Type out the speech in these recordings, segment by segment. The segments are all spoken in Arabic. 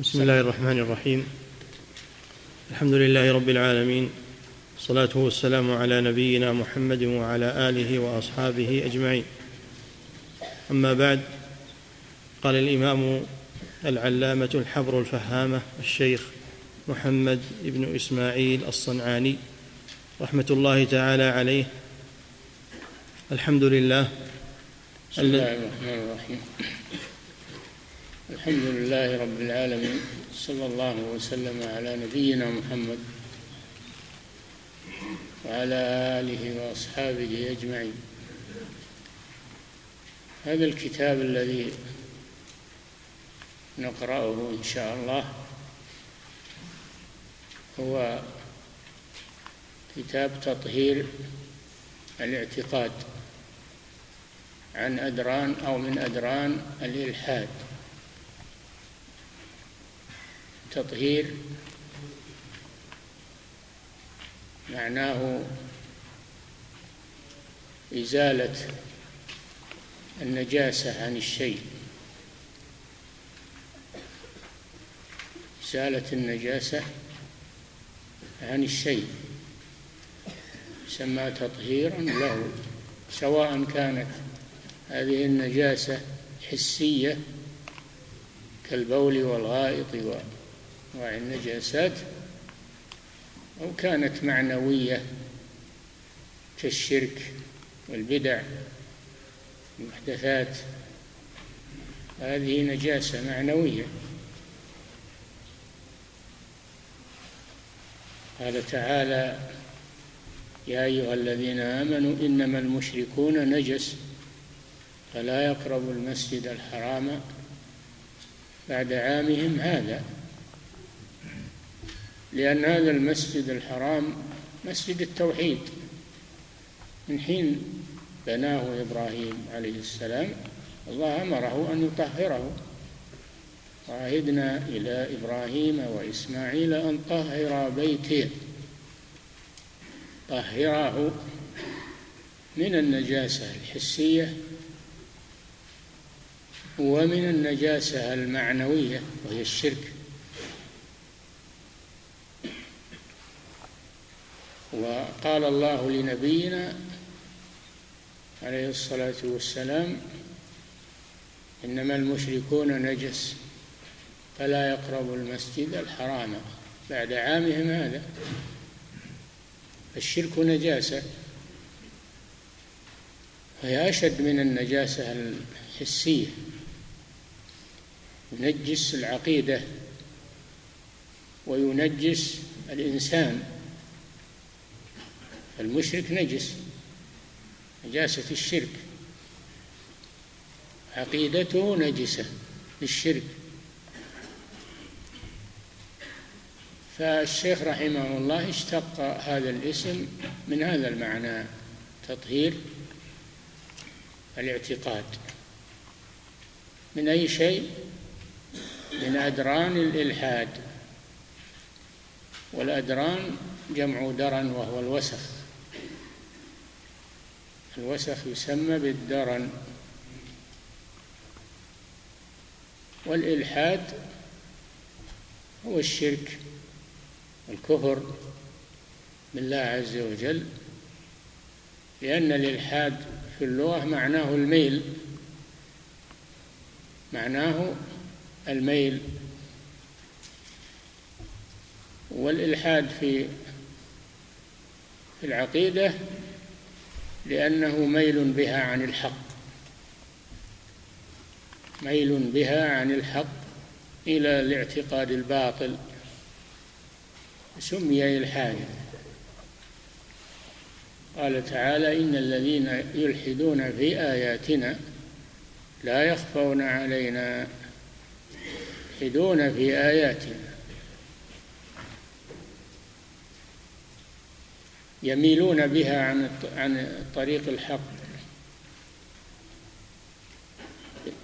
بسم الله الرحمن الرحيم الحمد لله رب العالمين الصلاه والسلام على نبينا محمد وعلى اله واصحابه اجمعين اما بعد قال الامام العلامه الحبر الفهامه الشيخ محمد بن اسماعيل الصنعاني رحمه الله تعالى عليه الحمد لله بسم الله الرحمن الرحيم الحمد لله رب العالمين صلى الله وسلم على نبينا محمد وعلى آله وأصحابه أجمعين. هذا الكتاب الذي نقرأه إن شاء الله هو كتاب تطهير الاعتقاد عن أدران أو من أدران الإلحاد. تطهير معناه إزالة النجاسة عن الشيء. إزالة النجاسة عن الشيء. يسمى تطهيرا له سواء كانت هذه النجاسة حسية كالبول والغائط وأنواع النجاسات أو كانت معنوية كالشرك والبدع المحدثات هذه نجاسة معنوية. قال تعالى يا أيها الذين آمنوا إنما المشركون نجس فلا يقربوا المسجد الحرام بعد عامهم هذا. لأن هذا المسجد الحرام مسجد التوحيد. من حين بناه إبراهيم عليه السلام الله أمره أن يطهره. وعهدنا إلى إبراهيم وإسماعيل أن طهر بيتي طهره من النجاسة الحسية ومن النجاسة المعنوية وهي الشرك. وقال الله لنبينا عليه الصلاة والسلام إنما المشركون نجس فلا يقربوا المسجد الحرام بعد عامهم هذا. الشرك نجاسة وهي أشد من النجاسة الحسية. ينجس العقيدة وينجس الإنسان. المشرك نجس نجاسة الشرك. عقيدته نجسة بالشرك فالشيخ رحمه الله اشتق هذا الاسم من هذا المعنى تطهير الاعتقاد. من أي شيء؟ من أدران الإلحاد. والأدران جمع درن وهو الوسخ. الوسخ يسمى بالدرن. والإلحاد هو الشرك الكفر بالله عز وجل لأن الإلحاد في اللغة معناه الميل معناه الميل. والإلحاد في العقيدة لأنه ميل بها عن الحق. ميل بها عن الحق إلى الاعتقاد الباطل. سمي إلحادا قال تعالى إن الذين يلحدون في آياتنا لا يخفون علينا. يلحدون في آياتنا. يميلون بها عن عن طريق الحق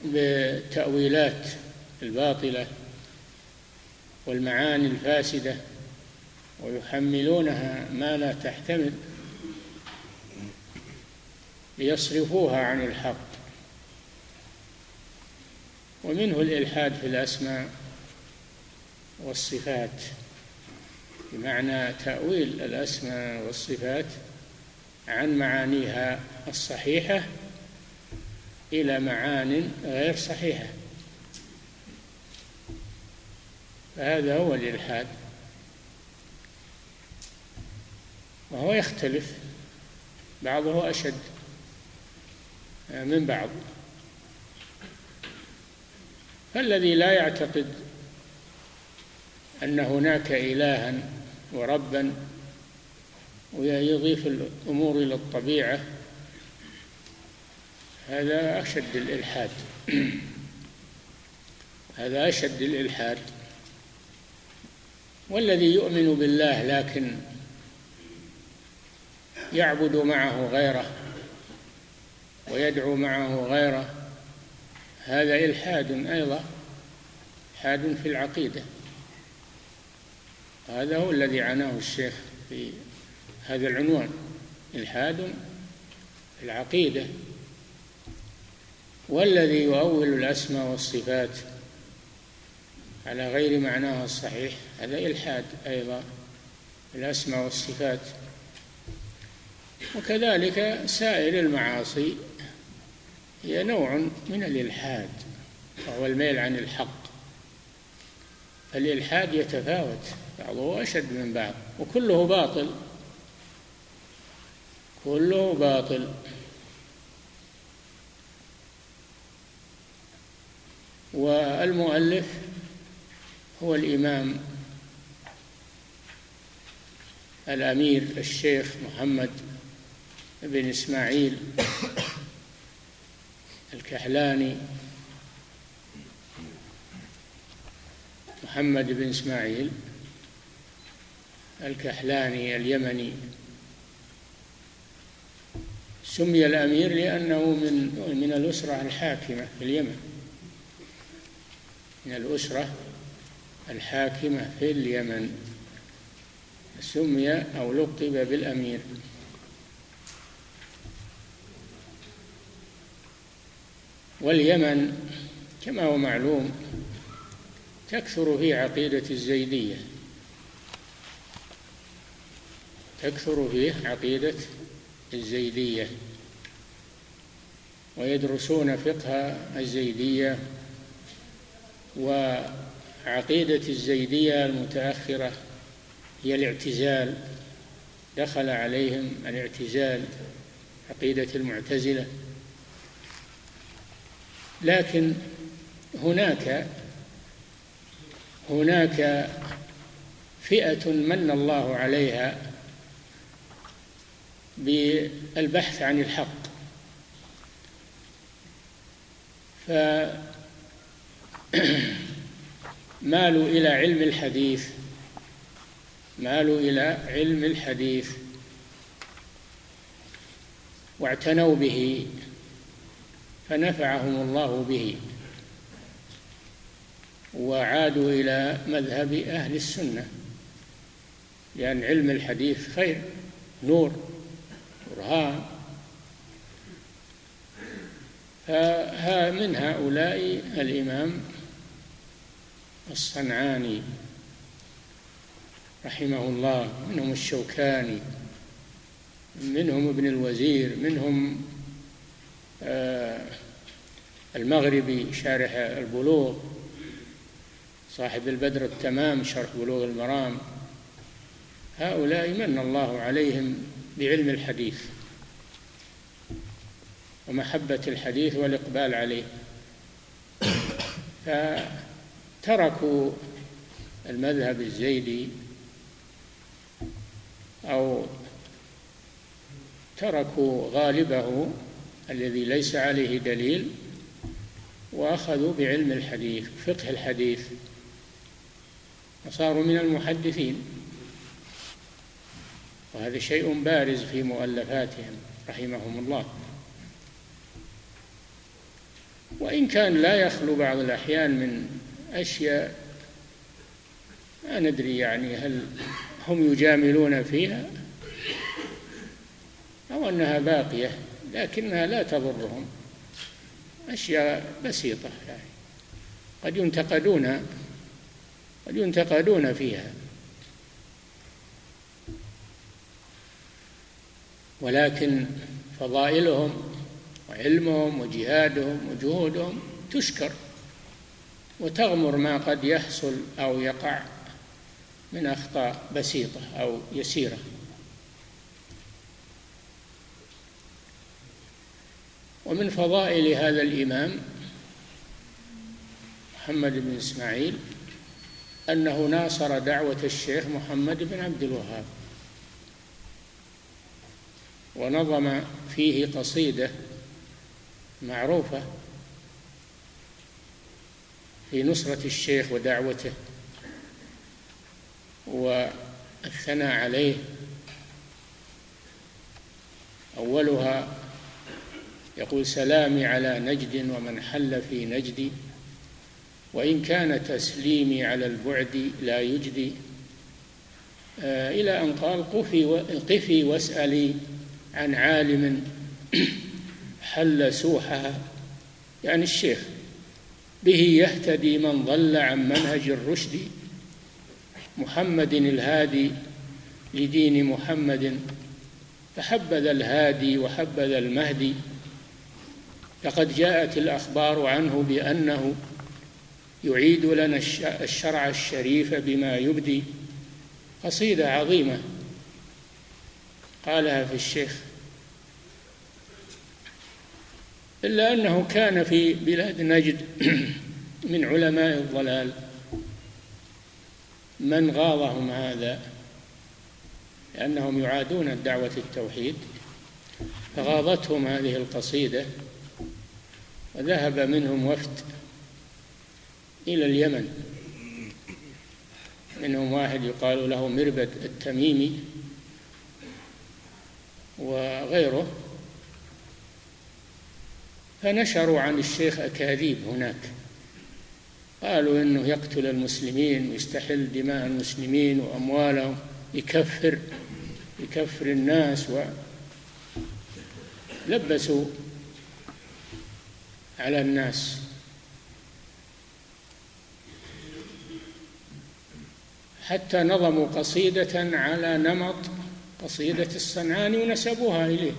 بالتأويلات الباطلة والمعاني الفاسدة ويحملونها ما لا تحتمل ليصرفوها عن الحق. ومنه الإلحاد في الأسماء والصفات. بمعنى تأويل الأسماء والصفات عن معانيها الصحيحة إلى معان غير صحيحة. فهذا هو الإلحاد. وهو يختلف بعضه أشد من بعض. فالذي لا يعتقد أن هناك إلها وربا ويضيف الأمور إلى الطبيعة هذا أشد الإلحاد. هذا أشد الإلحاد. والذي يؤمن بالله لكن يعبد معه غيره ويدعو معه غيره هذا إلحاد أيضا إلحاد في العقيدة. هذا هو الذي عناه الشيخ في هذا العنوان إلحاد في العقيدة. والذي يؤول الأسماء والصفات على غير معناها الصحيح هذا إلحاد أيضا الأسماء والصفات. وكذلك سائر المعاصي هي نوع من الإلحاد وهو الميل عن الحق. الإلحاد يتفاوت. بعضه أشد من بعض وكله باطل. كله باطل. والمؤلف هو الإمام الأمير الشيخ محمد بن إسماعيل الكحلاني محمد بن إسماعيل. الكحلاني اليمني. سمي الأمير لأنه من من الأسرة الحاكمة في اليمن. من الأسرة الحاكمة في اليمن. سمي أو لقب بالأمير. واليمن كما هو معلوم تكثر فيه عقيدة الزيدية. تكثر فيه عقيدة الزيدية ويدرسون فقه الزيدية وعقيدة الزيدية المتأخرة هي الاعتزال. دخل عليهم الاعتزال عقيدة المعتزلة. لكن هناك هناك فئة من الله عليها بالبحث عن الحق. فمالوا إلى علم الحديث. مالوا إلى علم الحديث. واعتنوا به. فنفعهم الله به. وعادوا إلى مذهب أهل السنة. لأن علم الحديث خير نور. برهان فها من هؤلاء الإمام الصنعاني رحمه الله منهم الشوكاني منهم ابن الوزير منهم آه، المغربي شارح البلوغ صاحب البدر التمام شرح بلوغ المرام. هؤلاء من الله عليهم بعلم الحديث ومحبة الحديث والإقبال عليه. فتركوا المذهب الزيدي أو تركوا غالبه الذي ليس عليه دليل وأخذوا بعلم الحديث فقه الحديث وصاروا من المحدثين. وهذا شيء بارز في مؤلفاتهم رحمهم الله. وإن كان لا يخلو بعض الأحيان من أشياء ما ندري يعني هل هم يجاملون فيها أو أنها باقية لكنها لا تضرهم. أشياء بسيطة يعني قد ينتقدون قد قد ينتقدون فيها. ولكن فضائلهم وعلمهم وجهادهم وجهودهم تشكر وتغمر ما قد يحصل أو يقع من أخطاء بسيطة أو يسيرة. ومن فضائل هذا الإمام محمد بن إسماعيل أنه ناصر دعوة الشيخ محمد بن عبد الوهاب. ونظم فيه قصيدة معروفة في نصرة الشيخ ودعوته والثناء عليه أولها يقول سلامي على نجد ومن حل في نجدي وإن كان تسليمي على البعد لا يجدي آه إلى أن قال قفي قفي واسألي عن عالم حل سوحها. يعني الشيخ به يهتدي من ضل عن منهج الرشد محمد الهادي لدين محمد فحبذا الهادي وحبذا المهدي. لقد جاءت الأخبار عنه بأنه يعيد لنا الشرع الشريف بما يبدي. قصيدة عظيمة. قالها في الشيخ. إلا أنه كان في بلاد نجد من علماء الضلال. من غاضهم هذا؟ لأنهم يعادون الدعوة التوحيد. فغاضتهم هذه القصيدة. وذهب منهم وفد إلى اليمن. منهم واحد يقال له مربد التميمي. وغيره فنشروا عن الشيخ أكاذيب هناك. قالوا إنه يقتل المسلمين ويستحل دماء المسلمين وأموالهم يكفر يكفر الناس ولبسوا على الناس. حتى نظموا قصيدة على نمط قصيدة الصنعاني ونسبوها إليه.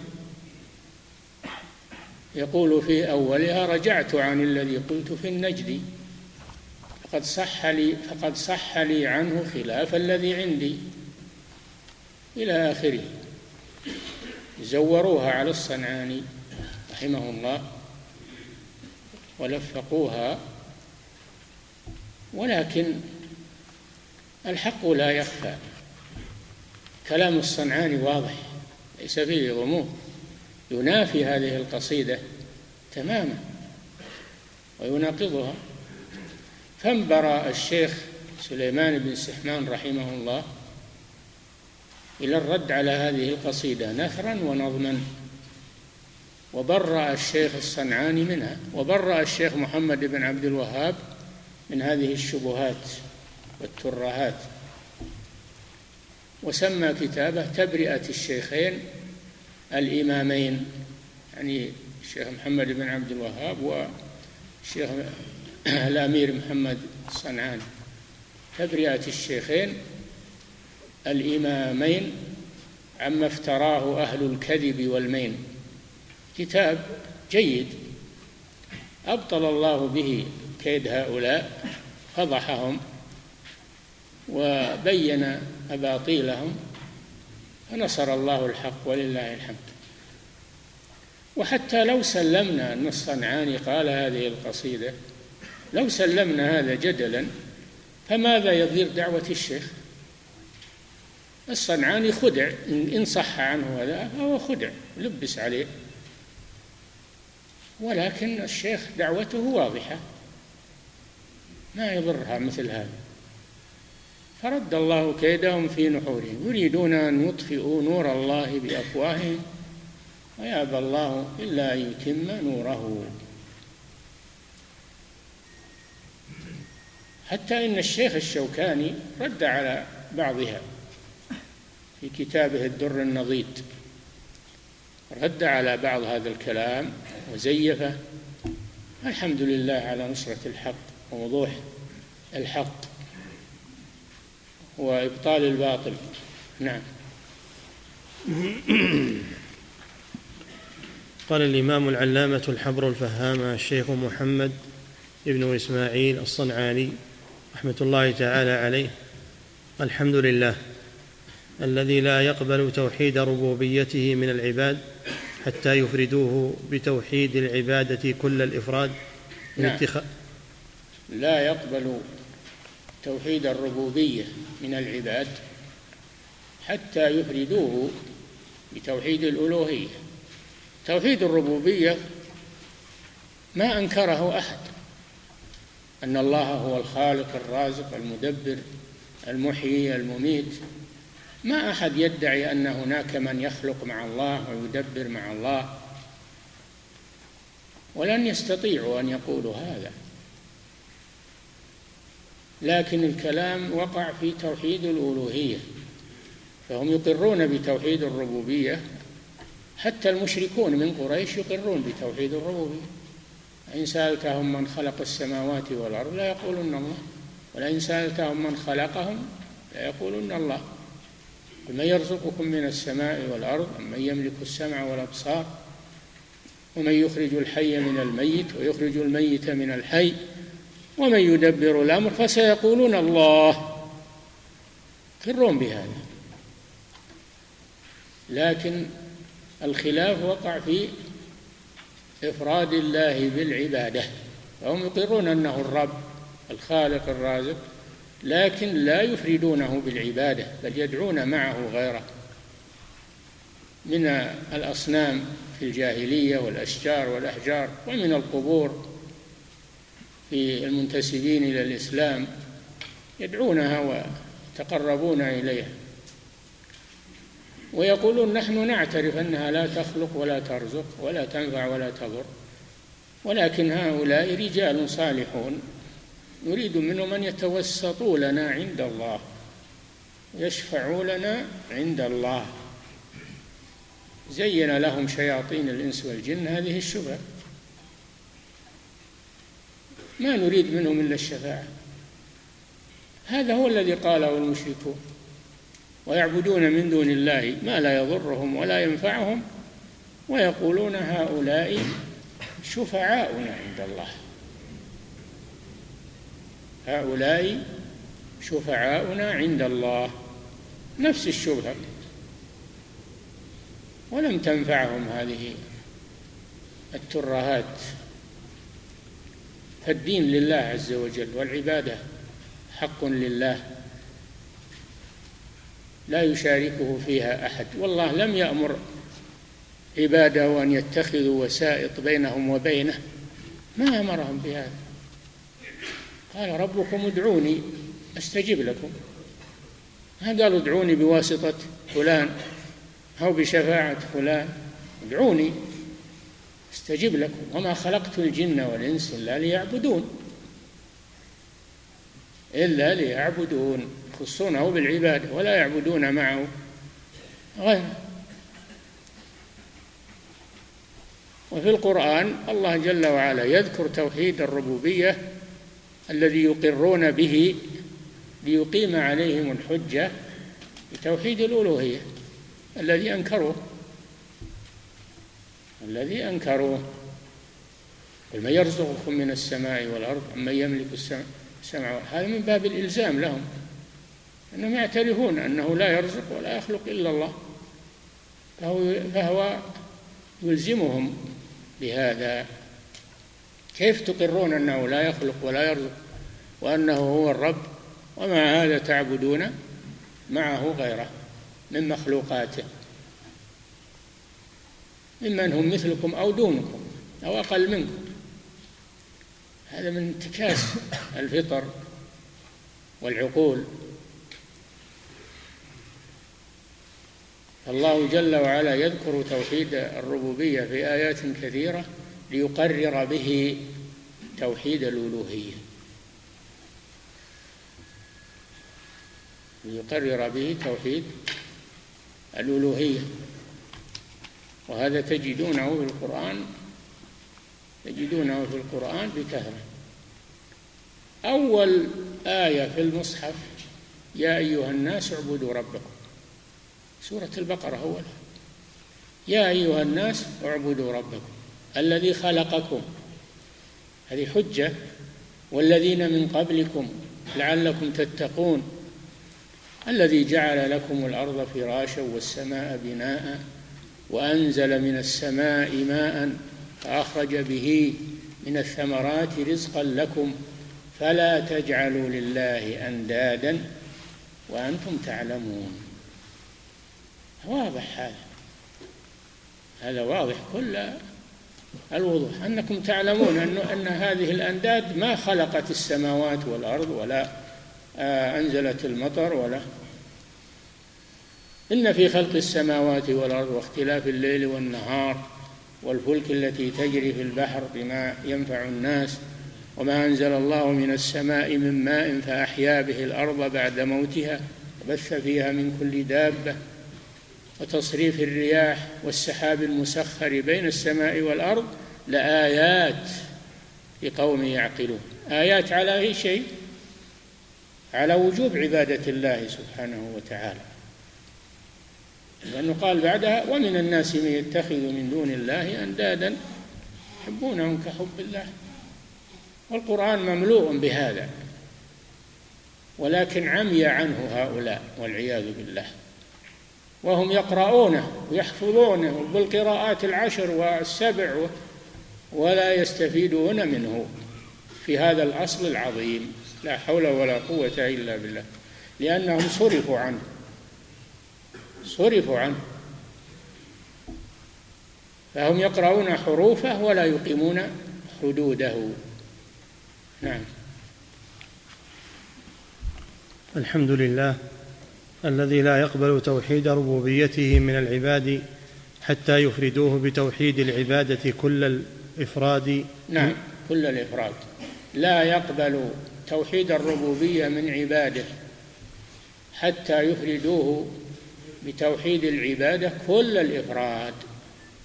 يقول في أولها رجعت عن الذي قلت في النجد فقد صح لي فقد صح لي عنه خلاف الذي عندي. إلى آخره. زوروها على الصنعاني رحمه الله ولفقوها ولكن الحق لا يخفى. كلام الصنعاني واضح ليس فيه غموض. ينافي هذه القصيدة تماما ويناقضها. فانبرى الشيخ سليمان بن سحمان رحمه الله إلى الرد على هذه القصيدة نثرا ونظما. وبرأ الشيخ الصنعاني منها وبرأ الشيخ محمد بن عبد الوهاب من هذه الشبهات والترهات. وسمى كتابه تبرئة الشيخين الإمامين يعني الشيخ محمد بن عبد الوهاب والشيخ الأمير محمد الصنعاني تبرئة الشيخين الإمامين عما افتراه أهل الكذب والمين. كتاب جيد أبطل الله به كيد هؤلاء فضحهم وبين أباطيلهم فنصر الله الحق ولله الحمد. وحتى لو سلمنا أن الصنعاني قال هذه القصيدة لو سلمنا هذا جدلا فماذا يضير دعوة الشيخ؟ الصنعاني خدع إن صح عنه هذا فهو خدع لبس عليه. ولكن الشيخ دعوته واضحة. ما يضرها مثل هذا. فرد الله كيدهم في نحورهم. يريدون أن يطفئوا نور الله بأفواههم ويأبى الله إلا أن يتم نوره. حتى إن الشيخ الشوكاني رد على بعضها في كتابه الدر النضيد رد على بعض هذا الكلام وزيفه. الحمد لله على نصرة الحق ووضوح الحق. وإبطال الباطل نعم قال الإمام العلامة الحبر الفهام الشيخ محمد ابن إسماعيل الصنعاني رحمة الله تعالى عليه الحمد لله الذي لا يقبل توحيد ربوبيته من العباد حتى يفردوه بتوحيد العبادة كل الإفراد نعم. لا يقبل توحيد الربوبية من العباد حتى يفردوه بتوحيد الألوهية. توحيد الربوبية ما أنكره أحد أن الله هو الخالق الرازق المدبر المحيي المميت. ما أحد يدعي أن هناك من يخلق مع الله ويدبر مع الله ولن يستطيعوا أن يقولوا هذا. لكن الكلام وقع في توحيد الألوهية فهم يقرون بتوحيد الربوبية حتى المشركون من قريش يقرون بتوحيد الربوبية. إن سألتهم من خلق السماوات والأرض لا يقولون الله ولئن سألتهم من خلقهم لا يقولون الله. من يرزقكم من السماء والأرض من يملك السمع والأبصار ومن يخرج الحي من الميت ويخرج الميت من الحي ومن يدبر الأمر فسيقولون الله. يقرون بهذا. لكن الخلاف وقع في إفراد الله بالعبادة. فهم يقرون أنه الرب الخالق الرازق لكن لا يفردونه بالعبادة بل يدعون معه غيره. من الأصنام في الجاهلية والأشجار والأحجار ومن القبور. في المنتسبين إلى الإسلام يدعونها ويتقربون إليها. ويقولون نحن نعترف أنها لا تخلق ولا ترزق ولا تنفع ولا تضر ولكن هؤلاء رجال صالحون. نريد منهم أن يتوسطوا لنا عند الله يشفعوا لنا عند الله. زين لهم شياطين الإنس والجن هذه الشبهة. ما نريد منهم إلا الشفاعة. هذا هو الذي قاله المشركون. ويعبدون من دون الله ما لا يضرهم ولا ينفعهم ويقولون هؤلاء شفعاؤنا عند الله. هؤلاء شفعاؤنا عند الله. نفس الشبهة. ولم تنفعهم هذه الترهات. فالدين لله عز وجل والعبادة حق لله لا يشاركه فيها أحد. والله لم يأمر عباده أن يتخذوا وسائط بينهم وبينه. ما أمرهم بهذا. قال ربكم ادعوني أستجب لكم. ما قالوا ادعوني بواسطة فلان أو بشفاعة فلان. ادعوني. أستجب لكم. وما خلقت الجن والإنس إلا ليعبدون. إلا ليعبدون. يخصونه بالعبادة ولا يعبدون معه غيره. وفي القرآن الله جل وعلا يذكر توحيد الربوبية الذي يقرون به ليقيم عليهم الحجة بتوحيد الألوهية الذي أنكروه. الذي أنكروه قل من يرزقكم من السماء والأرض من يملك السمع هذا من باب الإلزام لهم أنهم يعترفون أنه لا يرزق ولا يخلق إلا الله. فهو, فهو يلزمهم بهذا. كيف تقرون أنه لا يخلق ولا يرزق وأنه هو الرب ومع هذا تعبدون معه غيره من مخلوقاته؟ ممن هم مثلكم أو دونكم أو أقل منكم. هذا من انتكاس الفطر والعقول. الله جل وعلا يذكر توحيد الربوبية في آيات كثيرة ليقرر به توحيد الألوهية. ليقرر به توحيد الألوهية. وهذا تجدونه في القرآن تجدونه في القرآن بكثرة أول آية في المصحف يا أيها الناس اعبدوا ربكم. سورة البقرة أولها. يا أيها الناس اعبدوا ربكم الذي خلقكم. هذه حجة. والذين من قبلكم لعلكم تتقون. الذي جعل لكم الأرض فراشا والسماء بناء. وأنزل من السماء ماء فأخرج به من الثمرات رزقا لكم فلا تجعلوا لله أندادا وأنتم تعلمون. واضح هذا. هذا واضح كل الوضوح. أنكم تعلمون أن, أن هذه الأنداد ما خلقت السماوات والأرض ولا آه، أنزلت المطر ولا. إن في خلق السماوات والأرض واختلاف الليل والنهار والفلك التي تجري في البحر بما ينفع الناس وما أنزل الله من السماء من ماء فأحيا به الأرض بعد موتها وبث فيها من كل دابة وتصريف الرياح والسحاب المسخر بين السماء والأرض لآيات لقوم يعقلون. آيات على أي شيء؟ على وجوب عبادة الله سبحانه وتعالى. لأنه قال بعدها ومن الناس من يتخذ من دون الله أندادا يحبونهم كحب الله. والقرآن مملوء بهذا ولكن عمي عنه هؤلاء والعياذ بالله. وهم يقرؤونه ويحفظونه بالقراءات العشر والسبع ولا يستفيدون منه في هذا الأصل العظيم. لا حول ولا قوة إلا بالله. لأنهم صرفوا عنه. صرفوا عنه. فهم يقرؤون حروفه ولا يقيمون حدوده. نعم. الحمد لله الذي لا يقبل توحيد ربوبيته من العباد حتى يفردوه بتوحيد العبادة كل الإفراد. نعم كل الإفراد. لا يقبل توحيد الربوبية من عباده حتى يفردوه بتوحيد العبادة كل الإفراد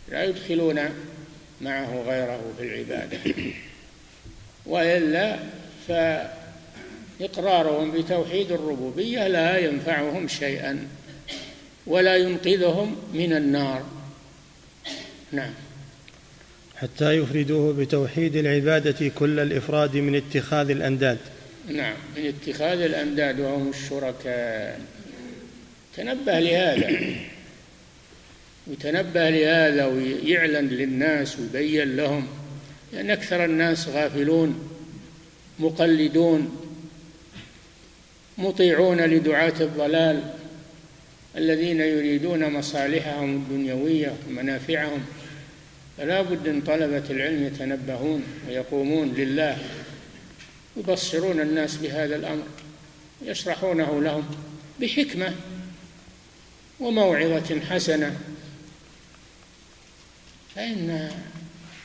لا يدخلون معه غيره في العبادة. وإلا ف إقرارهم بتوحيد الربوبية لا ينفعهم شيئا ولا ينقذهم من النار. نعم. حتى يفردوه بتوحيد العبادة كل الإفراد من اتخاذ الأنداد. نعم من اتخاذ الأنداد وهم الشركاء. تنبه لهذا. وتنبه لهذا ويعلن للناس ويبين لهم لأن أكثر الناس غافلون مقلدون مطيعون لدعاة الضلال الذين يريدون مصالحهم الدنيوية ومنافعهم. فلا بد إن طلبة العلم يتنبهون ويقومون لله يبصرون الناس بهذا الأمر يشرحونه لهم بحكمة. وموعظة حسنة. فإن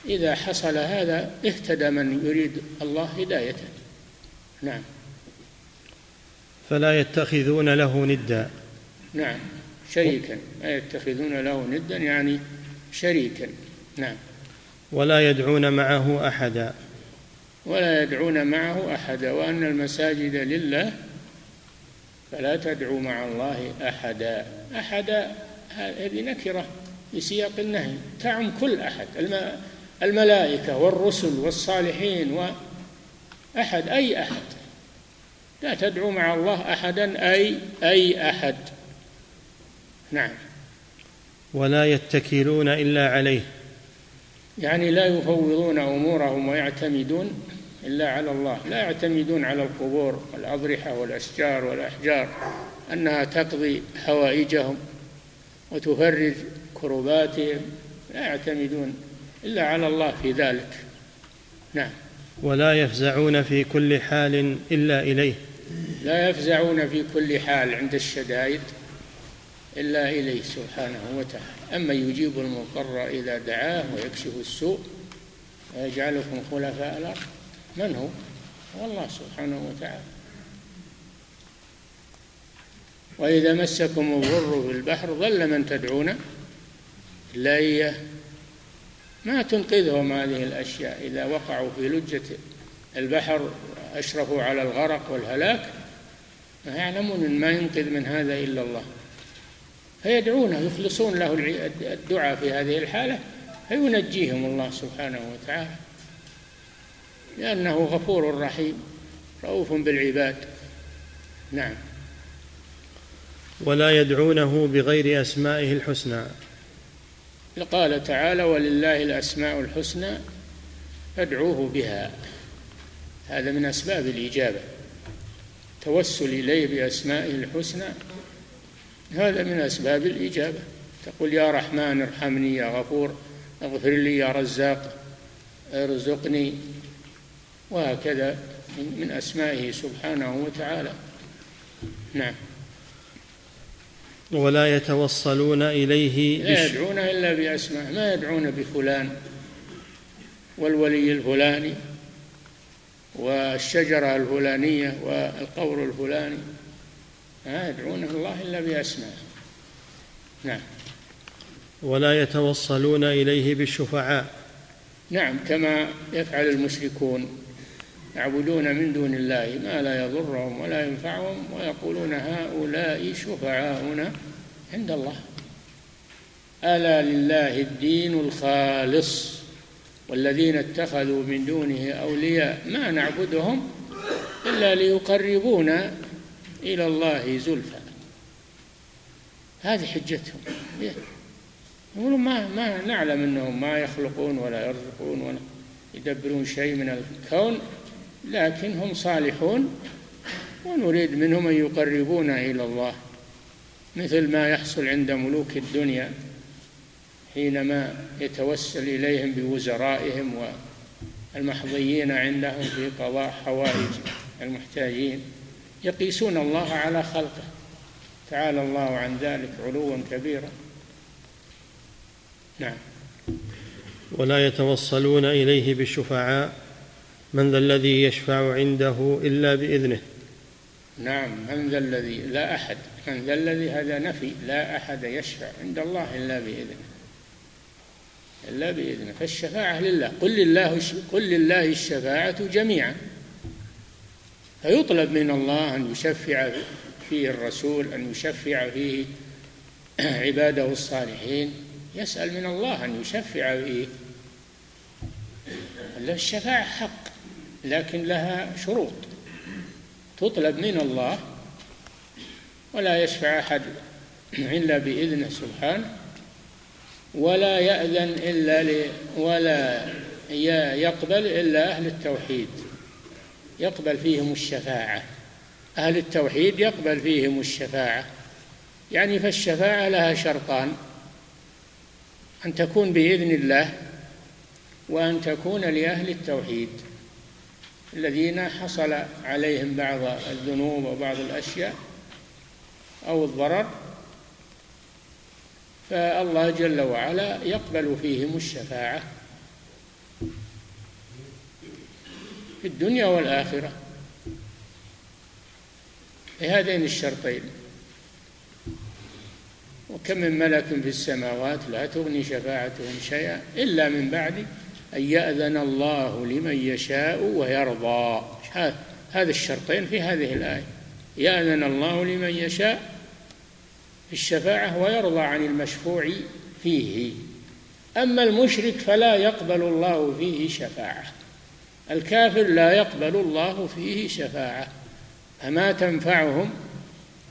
إذا حصل هذا اهتدى من يريد الله هدايته. نعم. فلا يتخذون له ندا. نعم. شريكا. لا يتخذون له ندا يعني شريكا. نعم. ولا يدعون معه أحدا. ولا يدعون معه أحدا. وأن المساجد لله فلا تدعوا مع الله أحدا. أحدا هذه نكرة في سياق النهي. تعم كل أحد الملائكة والرسل والصالحين واحد أي أحد. لا تدعو مع الله أحدا اي أي أحد. نعم. ولا يتكلون إلا عليه. يعني لا يفوضون أمورهم ويعتمدون إلا على الله. لا يعتمدون على القبور والأضرحة والأشجار والأحجار أنها تقضي حوائجهم وتفرج كرباتهم. لا يعتمدون إلا على الله في ذلك. نعم. ولا يفزعون في كل حال إلا إليه. لا يفزعون في كل حال عند الشدائد إلا إليه سبحانه وتعالى. أما يجيب المضطر إذا دعاه ويكشف السوء ويجعلكم خلفاء الأرض. من هو؟ والله سبحانه وتعالى. وإذا مسكم الضر في البحر ظل من تدعون إلا إياه ما تنقذهم هذه الأشياء. إذا وقعوا في لجة البحر أشرفوا على الغرق والهلاك ما يعلمون أن ما ينقذ من هذا إلا الله. فيدعونه يخلصون له الدعاء في هذه الحالة فينجيهم الله سبحانه وتعالى. لأنه غفور رحيم رؤوف بالعباد. نعم. ولا يدعونه بغير أسمائه الحسنى. قال تعالى ولله الأسماء الحسنى فادعوه بها. هذا من أسباب الإجابة. توسل إليه بأسمائه الحسنى هذا من أسباب الإجابة. تقول يا رحمن ارحمني يا غفور اغفر لي يا رزاق ارزقني. وهكذا من أسمائه سبحانه وتعالى. نعم. ولا يتوصلون إليه لا يدعون إلا بأسماء. ما يدعون بفلان والولي الفلاني والشجرة الفلانية والقور الفلاني. ما يدعون الله إلا بأسماء. نعم. ولا يتوصلون إليه بالشفعاء. نعم كما يفعل المشركون. يعبدون من دون الله ما لا يضرهم ولا ينفعهم ويقولون هؤلاء شفعاؤنا عند الله. ألا لله الدين الخالص والذين اتخذوا من دونه أولياء ما نعبدهم إلا ليقربونا إلى الله زلفى. هذه حجتهم. يقولون ما ما نعلم أنهم ما يخلقون ولا يرزقون ولا يدبرون شيء من الكون لكن هم صالحون ونريد منهم أن يقربونا إلى الله. مثل ما يحصل عند ملوك الدنيا حينما يتوسل إليهم بوزرائهم والمحظيين عندهم في قضاء حوائج المحتاجين يقيسون الله على خلقه. تعالى الله عن ذلك علوا كبيرا. نعم. ولا يتوصلون إليه بالشفعاء من ذا الذي يشفع عنده إلا بإذنه. نعم من ذا الذي لا أحد من ذا الذي هذا نفي لا أحد يشفع عند الله إلا بإذنه. إلا بإذنه. فالشفاعة لله. قل لله قل لله الشفاعة جميعا. فيطلب من الله أن يشفع فيه الرسول أن يشفع فيه عباده الصالحين. يسأل من الله أن يشفع فيه. الشفاعة حق. لكن لها شروط. تطلب من الله ولا يشفع أحد إلا بإذنه سبحانه ولا يأذن إلا ل ولا يقبل إلا أهل التوحيد. يقبل فيهم الشفاعة. أهل التوحيد يقبل فيهم الشفاعة. يعني فالشفاعة لها شرطان. أن تكون بإذن الله وأن تكون لأهل التوحيد. الذين حصل عليهم بعض الذنوب وبعض الأشياء أو الضرر فالله جل وعلا يقبل فيهم الشفاعة في الدنيا والآخرة. بهذين الشرطين. وكم من ملك في السماوات لا تغني شفاعتهم شيئا إلا من بعد أن يأذن الله لمن يشاء ويرضى. هذا الشرطين في هذه الآية. يأذن الله لمن يشاء في الشفاعة ويرضى عن المشفوع فيه. أما المشرك فلا يقبل الله فيه شفاعة. الكافر لا يقبل الله فيه شفاعة. فما تنفعهم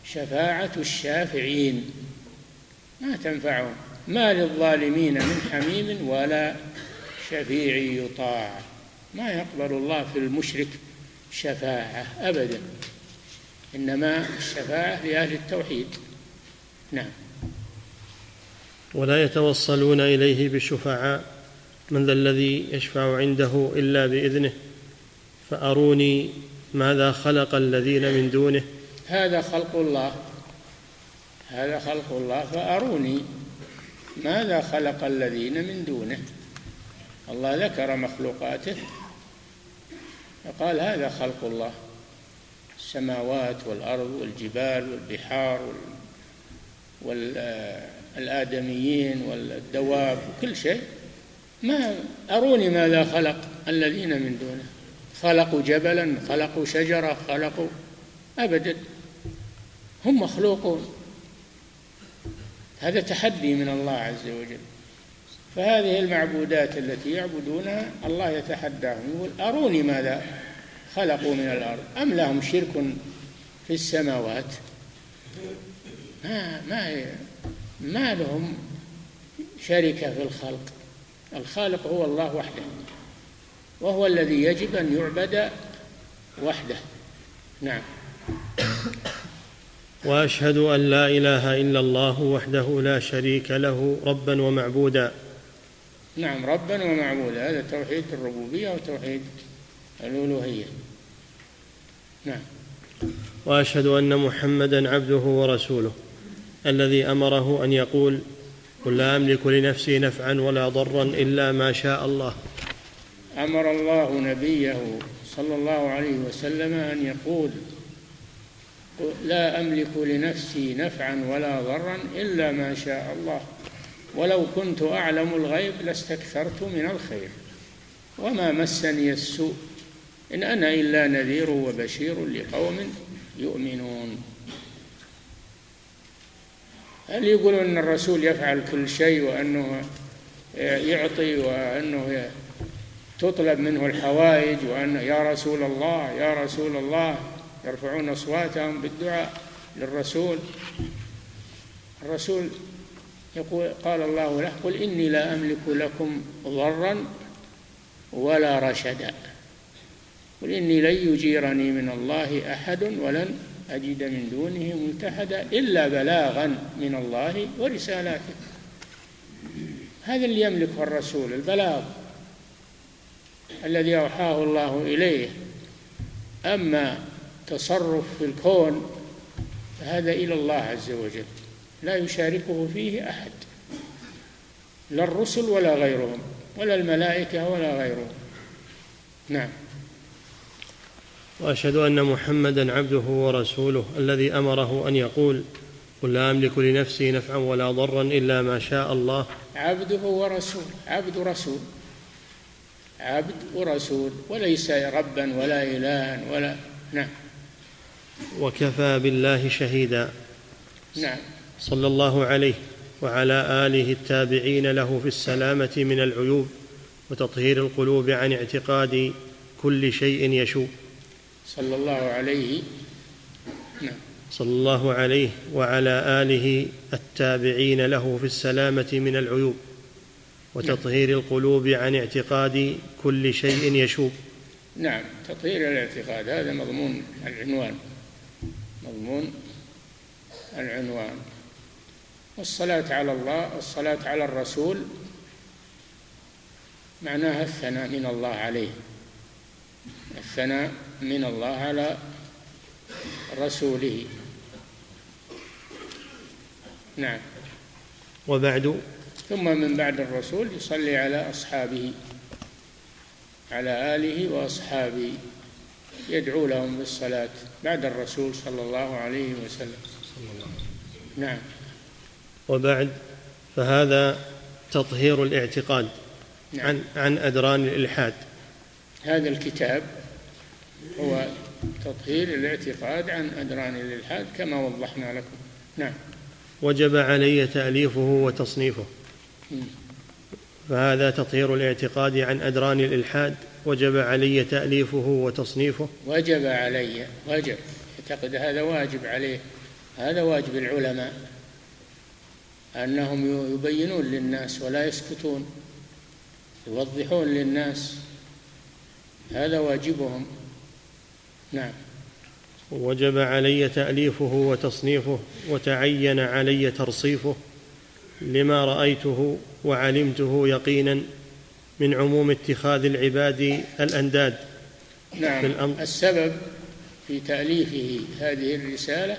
شفاعة الشافعين؟ ما تنفعهم. ما للظالمين من حميم ولا شفيع يطاع. ما يقبل الله في المشرك شفاعة أبدا. إنما الشفاعة لأهل التوحيد. نعم. ولا يتوصلون إليه بالشفعاء من ذا الذي يشفع عنده إلا بإذنه؟ فأروني ماذا خلق الذين من دونه؟ هذا خلق الله. هذا خلق الله. فأروني ماذا خلق الذين من دونه؟ الله ذكر مخلوقاته فقال هذا خلق الله السماوات والأرض والجبال والبحار والآدميين والدواب وكل شيء. ما أروني ماذا خلق الذين من دونه. خلقوا جبلا خلقوا شجرة خلقوا أبدا. هم مخلوقون. هذا تحدي من الله عز وجل. فهذه المعبودات التي يعبدونها الله يتحداهم يقول أروني ماذا خلقوا من الأرض؟ أم لهم شرك في السماوات؟ ما ما ما لهم شركة في الخلق. الخالق هو الله وحده وهو الذي يجب أن يعبد وحده. نعم. وأشهد أن لا إله إلا الله وحده لا شريك له ربا ومعبودا. نعم ربا ومعبودا. هذا توحيد الربوبية وتوحيد الألوهية. نعم. وأشهد أن محمدا عبده ورسوله الذي أمره أن يقول قل لا أملك لنفسي نفعا ولا ضرا إلا ما شاء الله. أمر الله نبيه صلى الله عليه وسلم أن يقول لا أملك لنفسي نفعا ولا ضرا إلا ما شاء الله. ولو كنت أعلم الغيب لاستكثرت من الخير. وما مسني السوء إن أنا إلا نذير وبشير لقوم يؤمنون. هل يقولون أن الرسول يفعل كل شيء وأنه يعطي وأنه تطلب منه الحوائج وأن يا رسول الله يا رسول الله يرفعون أصواتهم بالدعاء للرسول؟ الرسول يقول قال الله له قل إني لا أملك لكم ضرا ولا رشدا. قل إني لن يجيرني من الله أحد ولن أجد من دونه ملتحدا إلا بلاغا من الله ورسالاته. هذا اللي يملكه الرسول البلاغ الذي أوحاه الله إليه. أما تصرف في الكون فهذا إلى الله عز وجل. لا يشاركه فيه أحد. لا الرسل ولا غيرهم ولا الملائكة ولا غيرهم. نعم. وأشهد أن محمدا عبده ورسوله الذي أمره أن يقول قل لا أملك لنفسي نفعا ولا ضرا إلا ما شاء الله. عبده ورسول عبد رسول عبد ورسول وليس ربا ولا الها ولا نعم. وكفى بالله شهيدا. نعم. صلى الله عليه وعلى آله التابعين له في السلامة من العيوب وتطهير القلوب عن اعتقاد كل شيء يشوب صلى الله عليه نعم. صلى الله عليه وعلى آله التابعين له في السلامة من العيوب وتطهير نعم. القلوب عن اعتقاد كل شيء يشوب نعم تطهير الاعتقاد هذا مضمون العنوان. مضمون العنوان. والصلاة على الله الصلاة على الرسول معناها الثناء من الله عليه. الثناء من الله على رسوله. نعم. وبعد؟ ثم من بعد الرسول يصلي على أصحابه على آله وأصحابه يدعو لهم بالصلاة بعد الرسول صلى الله عليه وسلم. نعم. وبعد فهذا تطهير الاعتقاد نعم. عن عن أدران الإلحاد. هذا الكتاب هو تطهير الاعتقاد عن أدران الإلحاد كما وضحنا لكم. نعم. وجب علي تأليفه وتصنيفه. فهذا تطهير الاعتقاد عن أدران الإلحاد. وجب علي تأليفه وتصنيفه. وجب علي وجب. أعتقد هذا واجب عليه. هذا واجب العلماء. أنهم يبينون للناس ولا يسكتون يوضحون للناس. هذا واجبهم. نعم. وجب علي تأليفه وتصنيفه وتعين علي ترصيفه لما رأيته وعلمته يقينا من عموم اتخاذ العباد الأنداد. نعم. في الأمر. السبب في تأليفه هذه الرسالة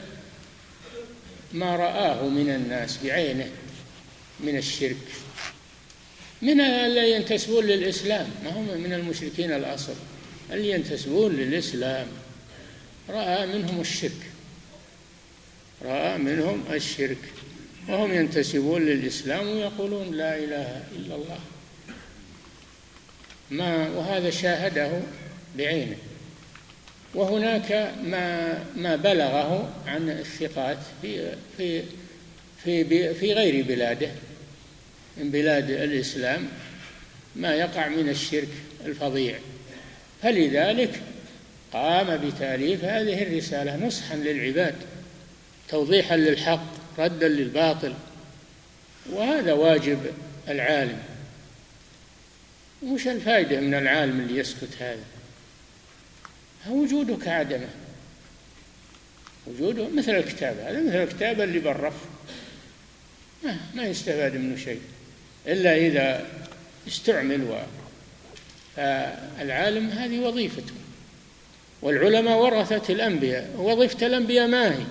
ما رآه من الناس بعينه من الشرك. من الذين ينتسبون للإسلام؟ ما هم من المشركين الأصل. اللي ينتسبون للإسلام؟ رأى منهم الشرك. رأى منهم الشرك. وهم ينتسبون للإسلام ويقولون لا إله إلا الله. ما وهذا شاهده بعينه. وهناك ما ما بلغه عن الثقات في في في في غير بلاده من بلاد الإسلام ما يقع من الشرك الفظيع. فلذلك قام بتأليف هذه الرسالة نصحا للعباد توضيحا للحق ردا للباطل وهذا واجب العالم. وش الفائدة من العالم اللي يسكت هذا؟ وجوده كعدمه وجوده مثل الكتاب هذا مثل الكتاب اللي بالرف. ما, ما يستفاد منه شيء. إلا إذا استعمل و فالعالم هذه وظيفته. والعلماء ورثة الأنبياء. وظيفة الأنبياء ما هي؟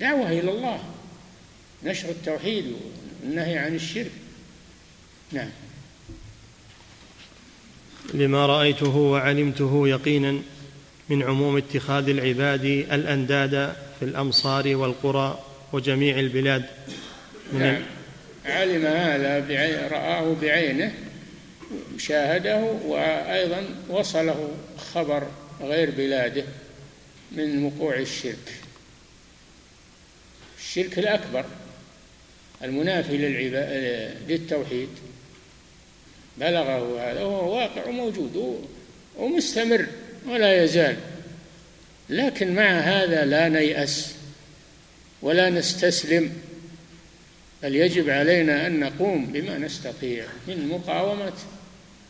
دعوة إلى الله. نشر التوحيد والنهي عن الشرك. نعم. لما رأيته وعلمته يقينا. من عموم اتخاذ العباد الأنداد في الأمصار والقرى وجميع البلاد. من نعم. علم هذا رآه بعينه شاهده وأيضا وصله خبر غير بلاده من وقوع الشرك. الشرك الأكبر المنافي للتوحيد. بلغه هذا وهو واقع وموجود ومستمر. ولا يزال. لكن مع هذا لا نيأس ولا نستسلم. بل يجب علينا أن نقوم بما نستطيع من مقاومة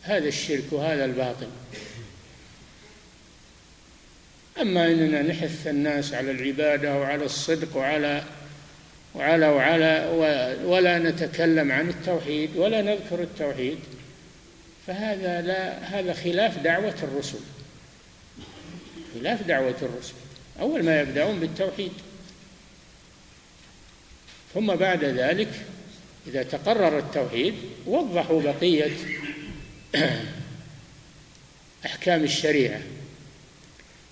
هذا الشرك وهذا الباطل. أما أننا نحث الناس على العبادة وعلى الصدق وعلى وعلى وعلى ولا نتكلم عن التوحيد ولا نذكر التوحيد فهذا لا هذا خلاف دعوة الرسل. خلاف دعوة الرسل. أول ما يبدأون بالتوحيد. ثم بعد ذلك إذا تقرر التوحيد وضحوا بقية أحكام الشريعة.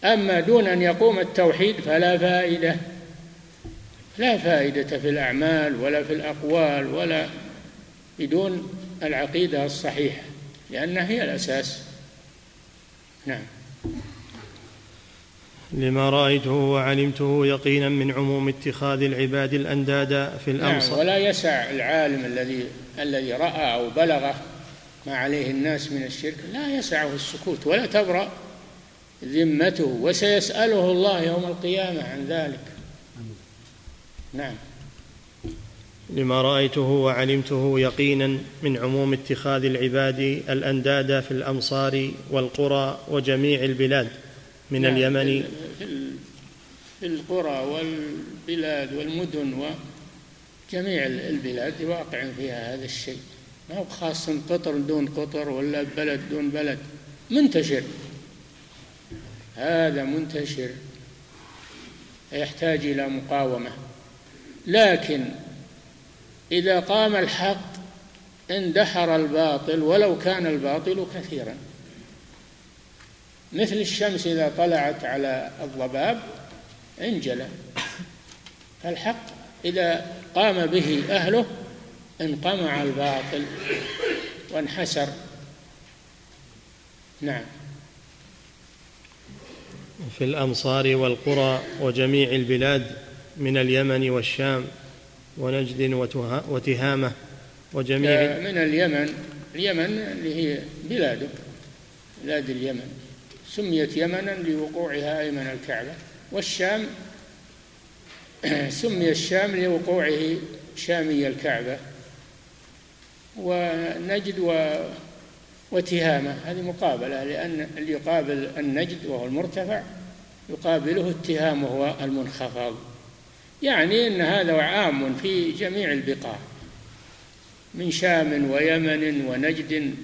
أما دون أن يقوم التوحيد فلا فائدة. لا فائدة في الأعمال ولا في الأقوال ولا بدون العقيدة الصحيحة لأنها هي الأساس. نعم. لما رأيته وعلمته يقينا من عموم اتخاذ العباد الأنداد في الأمصار نعم ولا يسع العالم الذي الذي رأى أو بلغ ما عليه الناس من الشرك لا يسعه السكوت ولا تبرأ ذمته وسيسأله الله يوم القيامة عن ذلك. نعم. لما رأيته وعلمته يقينا من عموم اتخاذ العباد الأنداد في الأمصار والقرى وجميع البلاد. من نعم اليمن. في القرى والبلاد والمدن وجميع البلاد واقع فيها هذا الشيء. ما هو خاص قطر دون قطر ولا بلد دون بلد. منتشر. هذا منتشر. يحتاج إلى مقاومة. لكن إذا قام الحق اندحر الباطل ولو كان الباطل كثيرا. مثل الشمس إذا طلعت على الضباب انجلى. فالحق إذا قام به أهله انقمع الباطل وانحسر. نعم. في الأمصار والقرى وجميع البلاد من اليمن والشام ونجد وتهامة وجميع من اليمن اليمن اللي هي بلاده بلاد اليمن. سميت يمنا لوقوعها أيمن الكعبة والشام سمي الشام لوقوعه شامي الكعبة ونجد و وتهامة هذه مقابلة لأن اللي يقابل النجد وهو المرتفع يقابله التهام وهو المنخفض. يعني أن هذا عام في جميع البقاع من شام ويمن ونجد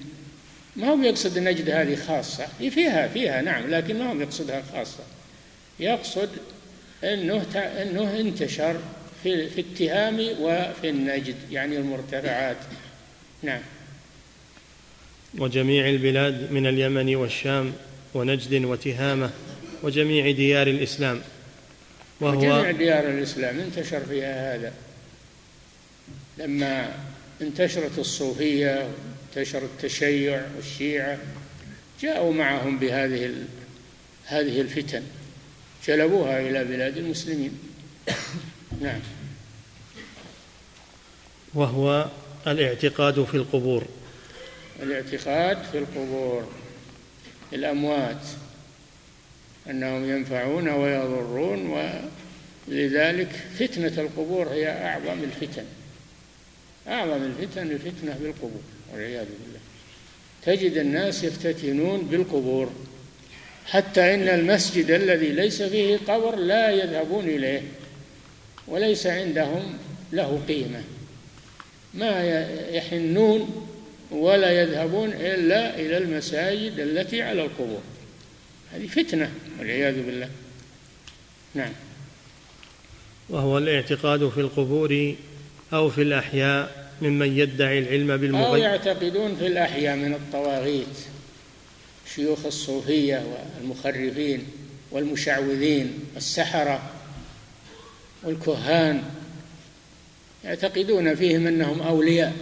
ما هو يقصد نجد هذه خاصة؟ فيها فيها نعم لكن ما هو يقصدها خاصة. يقصد أنه أنه انتشر في في التهام وفي النجد يعني المرتفعات. نعم. وجميع البلاد من اليمن والشام ونجد وتهامة وجميع ديار الإسلام. وهو وجميع ديار الإسلام انتشر فيها هذا. لما انتشرت الصوفية انتشر التشيع والشيعة جاءوا معهم بهذه هذه الفتن جلبوها إلى بلاد المسلمين. نعم. وهو الاعتقاد في القبور. الاعتقاد في القبور الأموات أنهم ينفعون ويضرون ولذلك فتنة القبور هي أعظم الفتن. أعظم الفتن الفتنة بالقبور. والعياذ بالله. تجد الناس يفتتنون بالقبور حتى إن المسجد الذي ليس فيه قبر لا يذهبون إليه وليس عندهم له قيمة. ما يحنون ولا يذهبون إلا إلى المساجد التي على القبور. هذه فتنة والعياذ بالله. نعم. وهو الاعتقاد في القبور أو في الأحياء ممن يدعي العلم بالمغيب. أو يعتقدون في الأحياء من الطواغيت شيوخ الصوفية والمخرفين والمشعوذين السحرة والكهان يعتقدون فيهم أنهم أولياء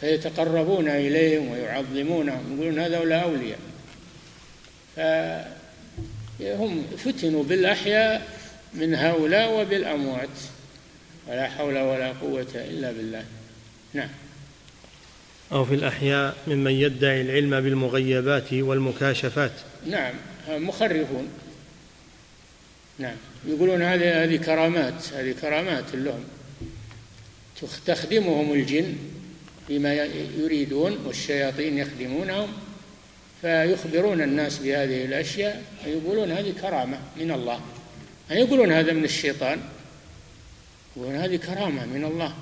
فيتقربون إليهم ويعظمونهم يقولون هذولا أولياء. فهم فتنوا بالأحياء من هؤلاء وبالأموات. ولا حول ولا قوة إلا بالله. نعم. أو في الأحياء ممن يدعي العلم بالمغيبات والمكاشفات. نعم. مخرفون. نعم. يقولون هذه هذه كرامات هذه كرامات لهم. تخدمهم الجن فيما يريدون والشياطين يخدمونهم فيخبرون الناس بهذه الأشياء ويقولون هذه كرامة من الله. يقولون هذا من الشيطان؟ يقولون هذه كرامة من الله.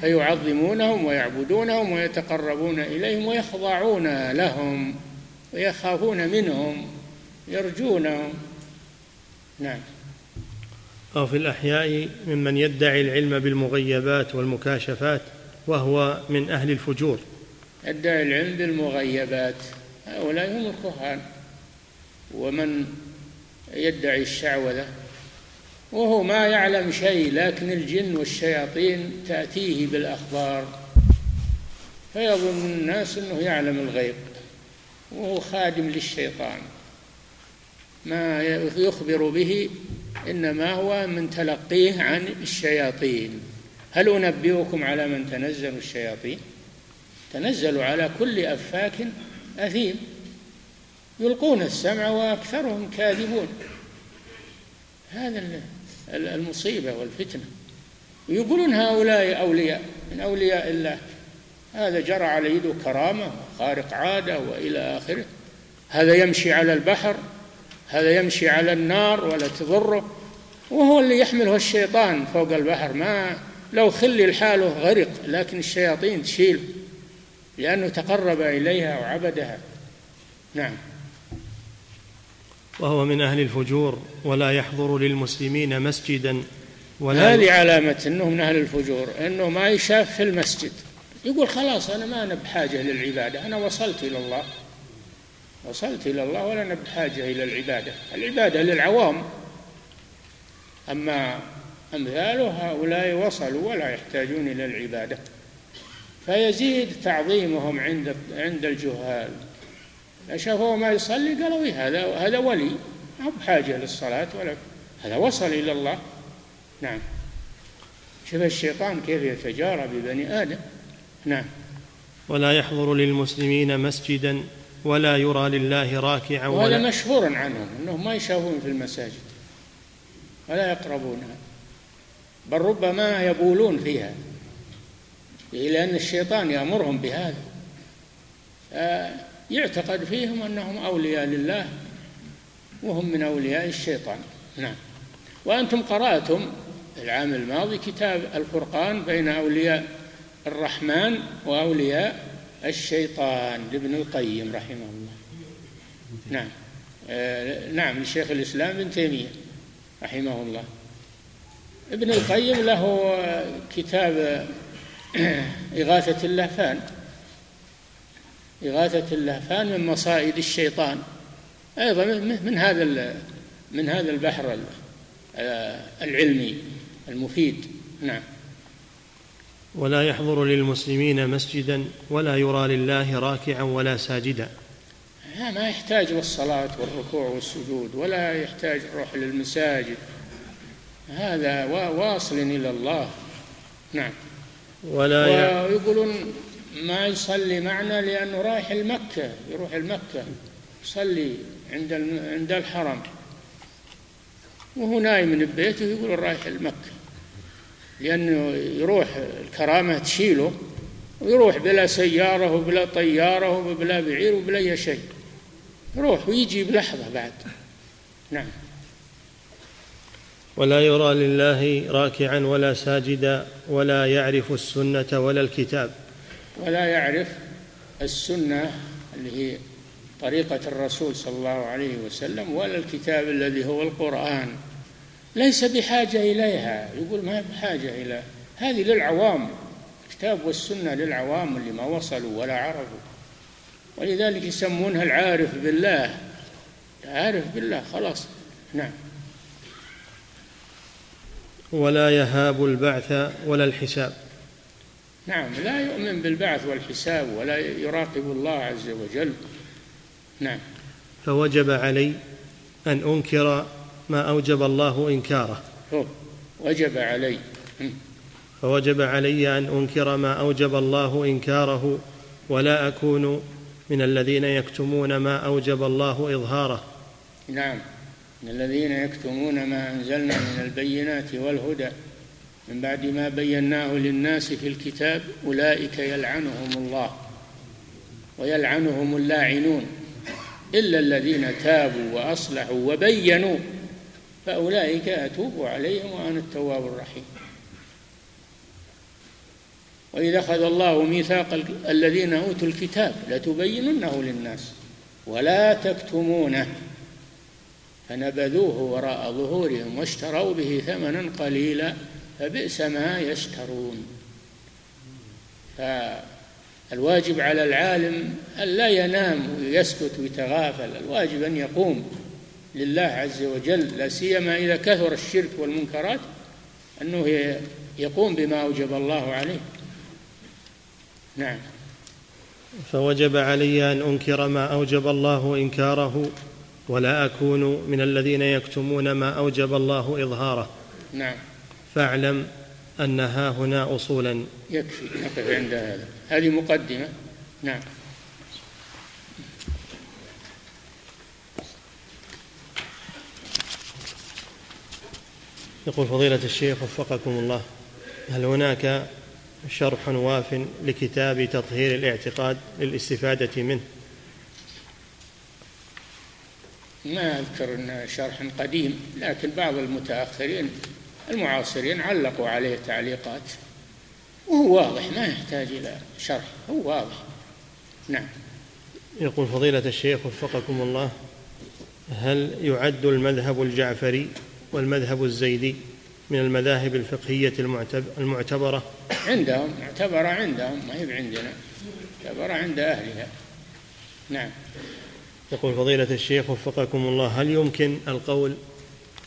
فيعظمونهم ويعبدونهم ويتقربون إليهم ويخضعون لهم ويخافون منهم يرجونهم. نعم. أو في الأحياء ممن يدعي العلم بالمغيبات والمكاشفات وهو من أهل الفجور. يدعي العلم بالمغيبات. هؤلاء هم الكهان. ومن يدعي الشعوذة وهو ما يعلم شيء لكن الجن والشياطين تأتيه بالأخبار. فيظن الناس أنه يعلم الغيب وهو خادم للشيطان. ما يخبر به إنما هو من تلقيه عن الشياطين. هل أنبئكم على من تنزل الشياطين؟ تنزل على كل أفاك أثيم. يلقون السمع وأكثرهم كاذبون. هذا المصيبة والفتنة. يقولون هؤلاء أولياء من أولياء الله. هذا جرى على يده كرامة خارق عادة وإلى آخره. هذا يمشي على البحر هذا يمشي على النار ولا تضره. وهو اللي يحمله الشيطان فوق البحر. ما لو خلي لحاله غرق لكن الشياطين تشيل لأنه تقرب إليها وعبدها. نعم. وهو من أهل الفجور ولا يحضر للمسلمين مسجدا ولا هذه علامة أنه من أهل الفجور أنه ما يشاف في المسجد. يقول خلاص أنا ما أنا بحاجة للعبادة أنا وصلت إلى الله. وصلت إلى الله ولا أنا بحاجة إلى العبادة. العبادة للعوام. أما أمثاله هؤلاء وصلوا ولا يحتاجون إلى العبادة. فيزيد تعظيمهم عند عند الجهال. شافوه ما يصلي قالوا إيه هذا هذا ولي. ما بحاجة للصلاة ولا هذا وصل إلى الله. نعم. شوف الشيطان كيف يتجارى ببني آدم. نعم. ولا يحضر للمسلمين مسجدا ولا يرى لله راكعا وهذا ولا مشهور عنهم أنهم ما يشافون في المساجد. ولا يقربونها. بل ربما يبولون فيها. لأن الشيطان يأمرهم بهذا. يعتقد فيهم أنهم أولياء لله وهم من أولياء الشيطان. نعم. وأنتم قرأتم العام الماضي كتاب الفرقان بين أولياء الرحمن وأولياء الشيطان لابن القيم رحمه الله. نعم. آه نعم لشيخ الإسلام ابن تيمية رحمه الله. ابن القيم له كتاب إغاثة اللهفان. إغاثة اللهفان من مصائد الشيطان. أيضا من هذا من هذا البحر العلمي المفيد. نعم. ولا يحضر للمسلمين مسجدا ولا يرى لله راكعا ولا ساجدا. ما يحتاج للصلاة والركوع والسجود ولا يحتاج يروح للمساجد. هذا واصل إلى الله. نعم. ولا ويقولون ما يصلي معنا لأنه رايح المكة يروح المكة يصلي عند عند الحرم. وهو نايم من بيته يقول رايح المكة. لأنه يروح الكرامة تشيله ويروح بلا سيارة وبلا طيارة وبلا بعير وبلا أي شيء. يروح ويجي بلحظة بعد. نعم. ولا يرى لله راكعا ولا ساجدا ولا يعرف السنة ولا الكتاب. ولا يعرف السنة اللي هي طريقة الرسول صلى الله عليه وسلم ولا الكتاب الذي هو القرآن. ليس بحاجة إليها. يقول ما بحاجة إلى. هذه للعوام. الكتاب والسنة للعوام اللي ما وصلوا ولا عرفوا. ولذلك يسمونها العارف بالله. عارف بالله. خلاص. نعم. ولا يهاب البعث ولا الحساب. نعم لا يؤمن بالبعث والحساب ولا يراقب الله عز وجل. نعم. فوجب علي أن أنكر ما أوجب الله إنكاره. وجب علي. فوجب علي أن أنكر ما أوجب الله إنكاره ولا أكون من الذين يكتمون ما أوجب الله إظهاره. نعم من الذين يكتمون ما أنزلنا من البينات والهدى. من بعد ما بيناه للناس في الكتاب أولئك يلعنهم الله ويلعنهم اللاعنون إلا الذين تابوا وأصلحوا وبينوا فأولئك أتوب عليهم وأنا التواب الرحيم. وإذا أخذ الله ميثاق الذين أوتوا الكتاب لتبيننه للناس ولا تكتمونه فنبذوه وراء ظهورهم واشتروا به ثمنا قليلا فبئس ما يشترون. فالواجب على العالم أن لا ينام ويسكت ويتغافل الواجب أن يقوم لله عز وجل لا سيما إذا كثر الشرك والمنكرات أنه يقوم بما أوجب الله عليه. نعم. فوجب علي أن أنكر ما أوجب الله إنكاره ولا أكون من الذين يكتمون ما أوجب الله إظهاره. نعم. فاعلم أن ها هنا أصولا. يكفي نقف عند هذا. هذه مقدمة. نعم. يقول فضيلة الشيخ وفقكم الله هل هناك شرح واف لكتاب تطهير الاعتقاد للاستفادة منه؟ ما أذكر أن شرح قديم لكن بعض المتأخرين المعاصرين علقوا عليه تعليقات. وهو واضح ما يحتاج إلى شرح هو واضح. نعم. يقول فضيلة الشيخ وفقكم الله هل يعد المذهب الجعفري والمذهب الزيدي من المذاهب الفقهية المعتبرة؟ عندهم معتبرة عندهم ما هي عندنا معتبرة عند أهلها. نعم. يقول فضيلة الشيخ وفقكم الله هل يمكن القول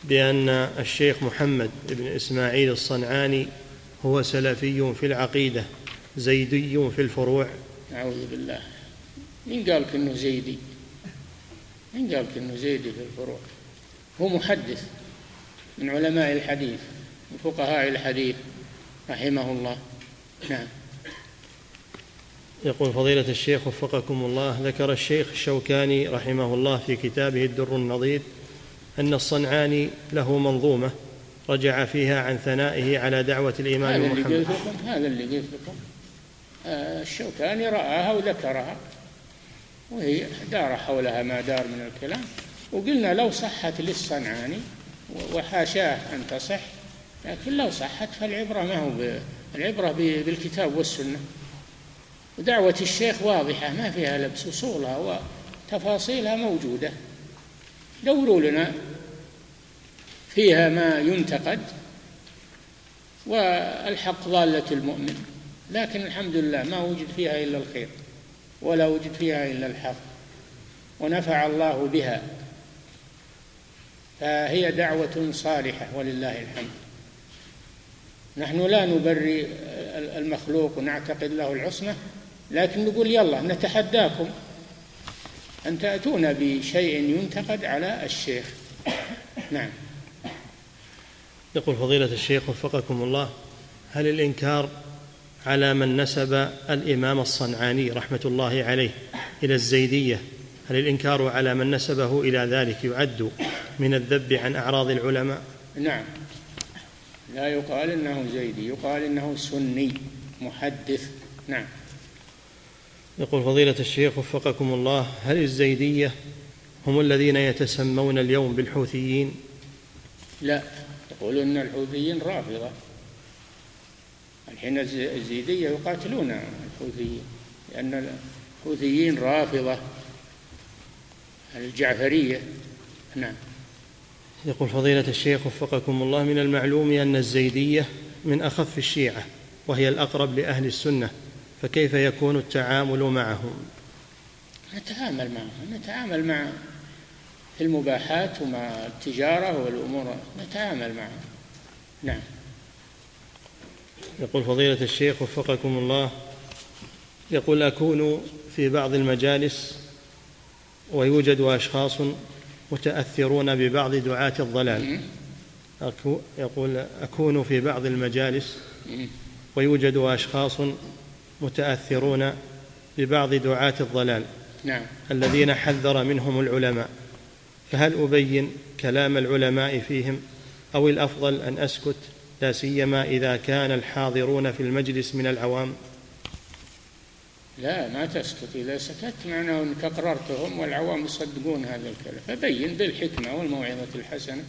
بأن الشيخ محمد بن إسماعيل الصنعاني هو سلفي في العقيدة زيدي في الفروع. أعوذ بالله. من قال إنه زيدي؟ من قال إنه زيدي في الفروع؟ هو محدث من علماء الحديث من فقهاء الحديث رحمه الله. نعم. يقول فضيلة الشيخ وفقكم الله ذكر الشيخ الشوكاني رحمه الله في كتابه الدر النظير أن الصنعاني له منظومة رجع فيها عن ثنائه على دعوة الإمام هذا محمد. اللي قلت لكم هذا اللي قلت لكم. آه، الشوكاني رآها وذكرها وهي دار حولها ما دار من الكلام. وقلنا لو صحت للصنعاني وحاشاه أن تصح لكن لو صحت فالعبرة ما هو العبرة بالكتاب والسنة. ودعوة الشيخ واضحة ما فيها لبس وصولها وتفاصيلها موجودة. دوروا لنا فيها ما ينتقد والحق ضالة المؤمن. لكن الحمد لله ما وجد فيها إلا الخير ولا وجد فيها إلا الحق ونفع الله بها. فهي دعوة صالحة ولله الحمد. نحن لا نبري المخلوق ونعتقد له العصمة لكن نقول يلا نتحداكم. أن تأتون بشيء ينتقد على الشيخ. نعم. يقول فضيلة الشيخ وفقكم الله هل الإنكار على من نسب الإمام الصنعاني رحمة الله عليه إلى الزيدية هل الإنكار على من نسبه إلى ذلك يعد من الذب عن أعراض العلماء؟ نعم. لا يقال إنه زيدي يقال إنه سني محدث. نعم. يقول فضيلة الشيخ وفقكم الله هل الزيدية هم الذين يتسمون اليوم بالحوثيين؟ لا يقولون إن الحوثيين رافضة. الحين الزيدية يقاتلون الحوثيين لأن الحوثيين رافضة. الجعفرية نعم. يقول فضيلة الشيخ وفقكم الله من المعلوم أن الزيدية من أخف الشيعة وهي الأقرب لأهل السنة. فكيف يكون التعامل معهم؟ نتعامل معهم نتعامل مع المباحات ومع التجارة والأمور نتعامل معهم. نعم. يقول فضيلة الشيخ وفقكم الله يقول أكون في بعض المجالس ويوجد أشخاص متأثرون ببعض دعاة الضلال. يقول أكون في بعض المجالس ويوجد أشخاص متأثرون ببعض دعاة الضلال نعم. الذين حذر منهم العلماء. فهل أبين كلام العلماء فيهم؟ أو الأفضل أن أسكت لا سيما إذا كان الحاضرون في المجلس من العوام؟ لا ما تسكت. إذا سكت معناه أنك أقررتهم والعوام يصدقون هذا الكلام. فبين بالحكمة والموعظة الحسنة.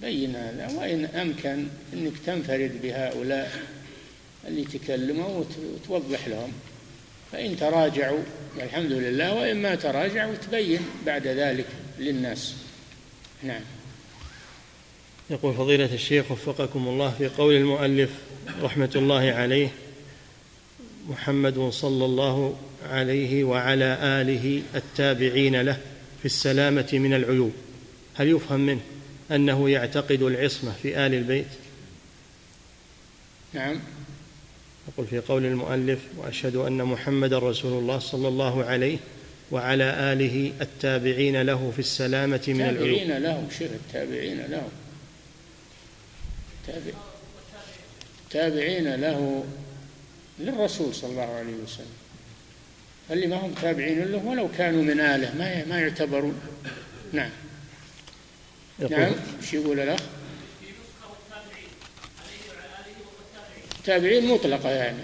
بين هذا. وإن أمكن أنك تنفرد بهؤلاء. اللي تكلموا وتوضح لهم. فإن تراجعوا الحمد لله وإن ما تراجعوا تبين بعد ذلك للناس. نعم. يقول فضيلة الشيخ وفقكم الله في قول المؤلف رحمة الله عليه محمد صلى الله عليه وعلى آله التابعين له في السلامة من العيوب. هل يفهم منه أنه يعتقد العصمة في آل البيت؟ نعم. يقول في قول المؤلف وأشهد أن محمدا رسول الله صلى الله عليه وعلى آله التابعين له في السلامة من العيوب. التابعين له شوف التابعين له. تابعين له للرسول صلى الله عليه وسلم. اللي ما هم تابعين له ولو كانوا من آله ما ما يعتبرون. نعم. نعم إيش يقول الأخ؟ التابعين مطلقة يعني.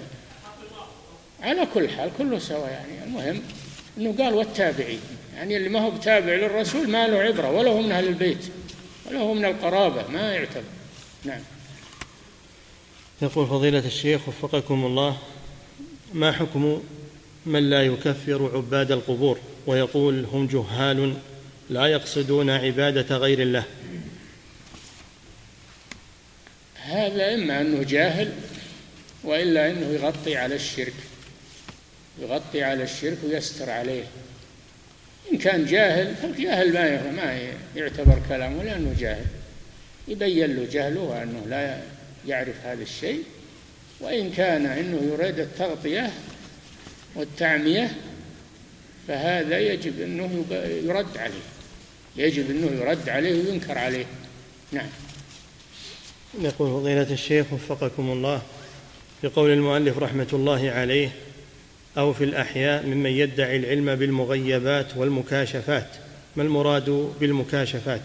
على كل حال كله سواء يعني. المهم إنه قال والتابعين يعني اللي ما هو بتابع للرسول ما له عبرة ولا هو من أهل البيت ولا هو من القرابة ما يعتبر. نعم. يقول فضيلة الشيخ وفقكم الله ما حكم من لا يكفر عباد القبور؟ ويقول هم جهال لا يقصدون عبادة غير الله. هذا إما أنه جاهل وإلا أنه يغطي على الشرك يغطي على الشرك ويستر عليه. إن كان جاهل فالجاهل ما ما يعتبر كلامه لأنه جاهل. يبين له جهله وأنه لا يعرف هذا الشيء. وإن كان أنه يريد التغطية والتعمية فهذا يجب أنه يرد عليه. يجب أنه يرد عليه وينكر عليه. نعم. يقول فضيلة الشيخ وفقكم الله. بقول المؤلف رحمة الله عليه أو في الأحياء ممن يدعي العلم بالمغيبات والمكاشفات. ما المراد بالمكاشفات؟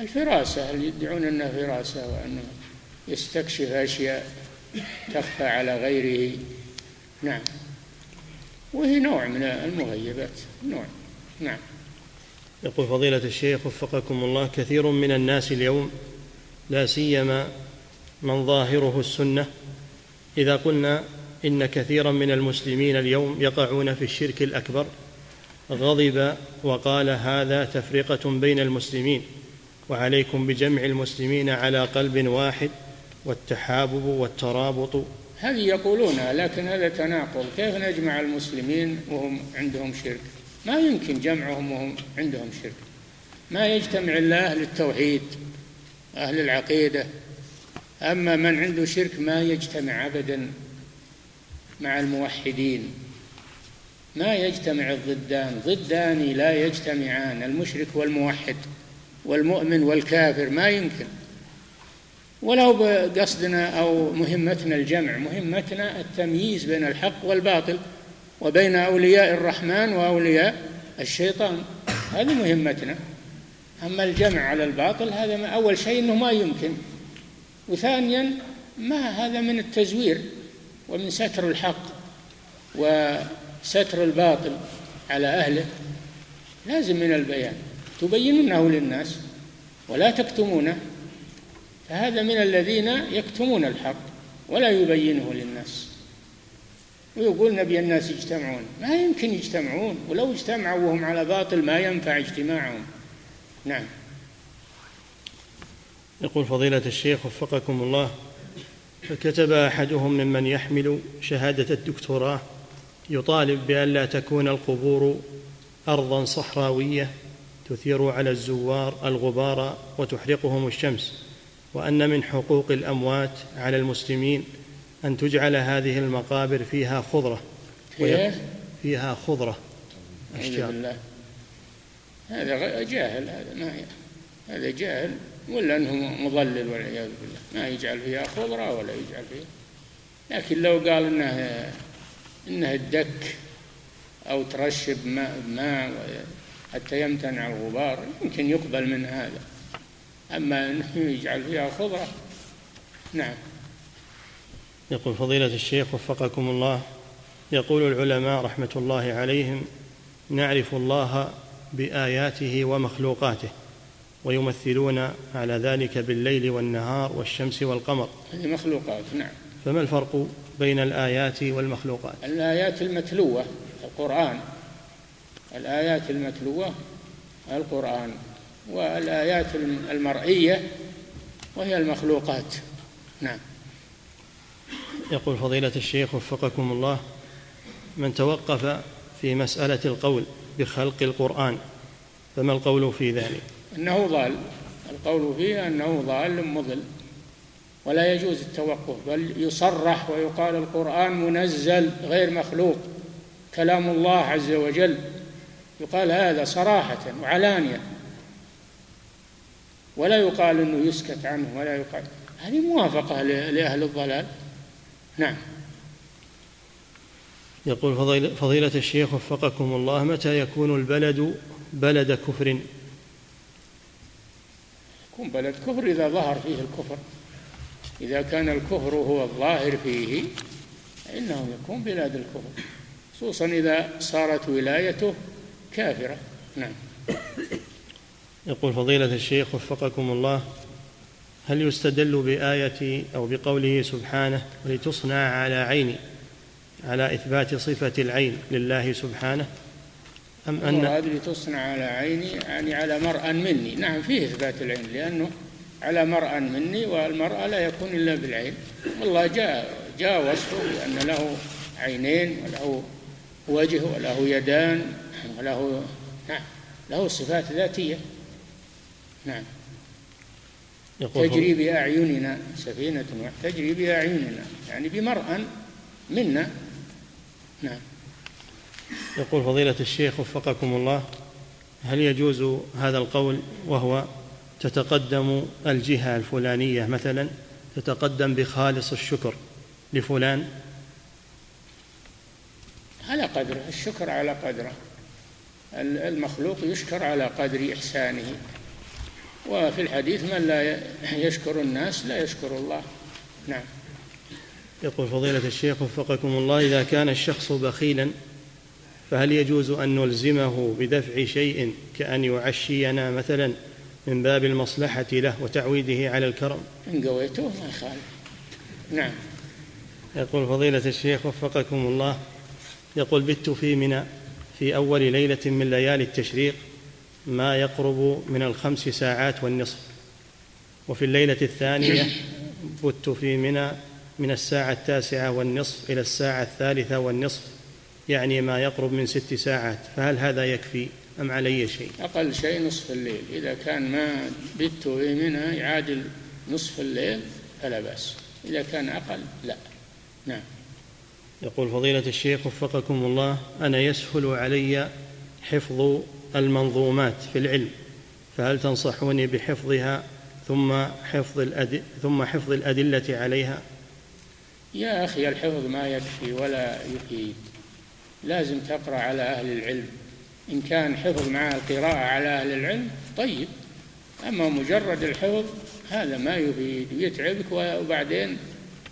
الفراسة اللي يدعون أنها فراسة وانه يستكشف أشياء تخفى على غيره؟ نعم. وهي نوع من المغيبات نوع نعم. يقول فضيلة الشيخ وفقكم الله كثير من الناس اليوم لا سيما من ظاهره السنة. إذا قلنا إن كثيرا من المسلمين اليوم يقعون في الشرك الأكبر غضب وقال هذا تفرقة بين المسلمين وعليكم بجمع المسلمين على قلب واحد والتحابب والترابط. هذه يقولونها لكن هذا تناقض. كيف نجمع المسلمين وهم عندهم شرك؟ ما يمكن جمعهم وهم عندهم شرك. ما يجتمع الا أهل التوحيد أهل العقيدة. أما من عنده شرك ما يجتمع أبدا مع الموحدين. ما يجتمع الضدان. ضدان لا يجتمعان المشرك والموحد والمؤمن والكافر ما يمكن. ولو بقصدنا أو مهمتنا الجمع مهمتنا التمييز بين الحق والباطل وبين أولياء الرحمن وأولياء الشيطان. هذه مهمتنا. أما الجمع على الباطل هذا أول شيء إنه ما يمكن. وثانيا ما هذا من التزوير ومن ستر الحق وستر الباطل على أهله؟ لازم من البيان. تبينونه للناس ولا تكتمونه فهذا من الذين يكتمون الحق ولا يبينه للناس. ويقول نبي الناس يجتمعون. ما يمكن يجتمعون ولو اجتمعوا وهم على باطل ما ينفع اجتماعهم. نعم. يقول فضيلة الشيخ وفقكم الله فكتب أحدهم ممن يحمل شهادة الدكتوراه يطالب بأن لا تكون القبور أرضا صحراوية تثير على الزوار الغبار وتحرقهم الشمس وأن من حقوق الأموات على المسلمين أن تجعل هذه المقابر فيها خضرة. فيها خضرة. أشجار هذا جاهل هذا ما هذا جاهل. ولا أنه مضلل والعياذ بالله. ما يجعل فيها خضره ولا يجعل فيها. لكن لو قال انه انه الدك أو ترشب ماء ماء حتى يمتنع الغبار يمكن يقبل من هذا. أما أنه يجعل فيها خضرة نعم. يقول فضيلة الشيخ وفقكم الله يقول العلماء رحمة الله عليهم نعرف الله بآياته ومخلوقاته. ويمثلون على ذلك بالليل والنهار والشمس والقمر. هذه مخلوقات نعم. فما الفرق بين الآيات والمخلوقات؟ الآيات المتلوة القرآن. الآيات المتلوة القرآن. والآيات المرئية وهي المخلوقات. نعم. يقول فضيلة الشيخ وفقكم الله من توقف في مسألة القول بخلق القرآن فما القول في ذلك؟ أنه ضال. القول فيه أنه ضال مضل. ولا يجوز التوقف بل يصرح ويقال القرآن منزل غير مخلوق. كلام الله عز وجل. يقال هذا صراحة وعلانية. ولا يقال إنه يسكت عنه ولا يقال. هذه موافقة لأهل الضلال. نعم. يقول فضيلة الشيخ وفقكم الله متى يكون البلد بلد كفر؟ يكون بلد كفر إذا ظهر فيه الكفر. إذا كان الكفر هو الظاهر فيه فإنه يكون بلاد الكفر. خصوصا إذا صارت ولايته كافرة. نعم. يقول فضيلة الشيخ وفقكم الله هل يستدل بآية أو بقوله سبحانه لتصنع على عيني على إثبات صفة العين لله سبحانه؟ أم أن هذه لتصنع على عيني يعني على مرأى مني. نعم فيه إثبات العين لأنه على مرأى مني والمرأة لا يكون إلا بالعين. والله جاء جاء وصفه بأن له عينين وله وجه وله يدان وله نعم له صفات ذاتية. نعم. يقول تجري بأعيننا سفينة تجري بأعيننا يعني بمرأى منا. نعم. يقول فضيلة الشيخ وفقكم الله هل يجوز هذا القول وهو تتقدم الجهة الفلانية مثلا تتقدم بخالص الشكر لفلان؟ على قدره الشكر على قدره. المخلوق يشكر على قدر إحسانه. وفي الحديث من لا يشكر الناس لا يشكر الله. نعم. يقول فضيلة الشيخ وفقكم الله إذا كان الشخص بخيلا فهل يجوز أن نلزمه بدفع شيء كأن يعشينا مثلا من باب المصلحة له وتعويده على الكرم؟ إن قويته ما يخالف. نعم. يقول فضيلة الشيخ وفقكم الله يقول بت في منى في أول ليلة من ليالي التشريق ما يقرب من الخمس ساعات والنصف. وفي الليلة الثانية بت في منى من الساعة التاسعة والنصف إلى الساعة الثالثة والنصف. يعني ما يقرب من ست ساعات فهل هذا يكفي أم علي شيء؟ أقل شيء نصف الليل. إذا كان ما بت في منى يعادل نصف الليل فلا بأس. إذا كان أقل لا. نعم. يقول فضيلة الشيخ وفقكم الله أنا يسهل علي حفظ المنظومات في العلم فهل تنصحوني بحفظها ثم حفظ الأد... ثم حفظ الأدلة عليها؟ يا أخي الحفظ ما يكفي ولا يفيد. لازم تقرأ على أهل العلم. إن كان حفظ مع القراءة على أهل العلم طيب. أما مجرد الحفظ هذا ما يفيد ويتعبك وبعدين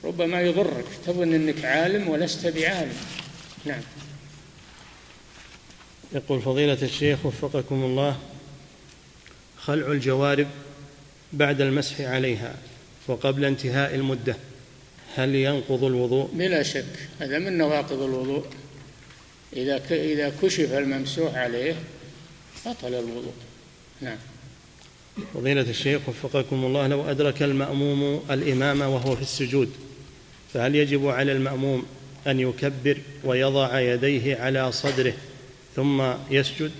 ربما يضرك. تظن أنك عالم ولست بعالم. نعم. يقول فضيلة الشيخ وفقكم الله خلع الجوارب بعد المسح عليها وقبل انتهاء المدة هل ينقض الوضوء؟ بلا شك هذا من نواقض الوضوء. إذا إذا كشف الممسوح عليه بطل الوضوء. نعم. فضيلة الشيخ وفقكم الله لو أدرك المأموم الإمام وهو في السجود فهل يجب على المأموم أن يكبر ويضع يديه على صدره ثم يسجد؟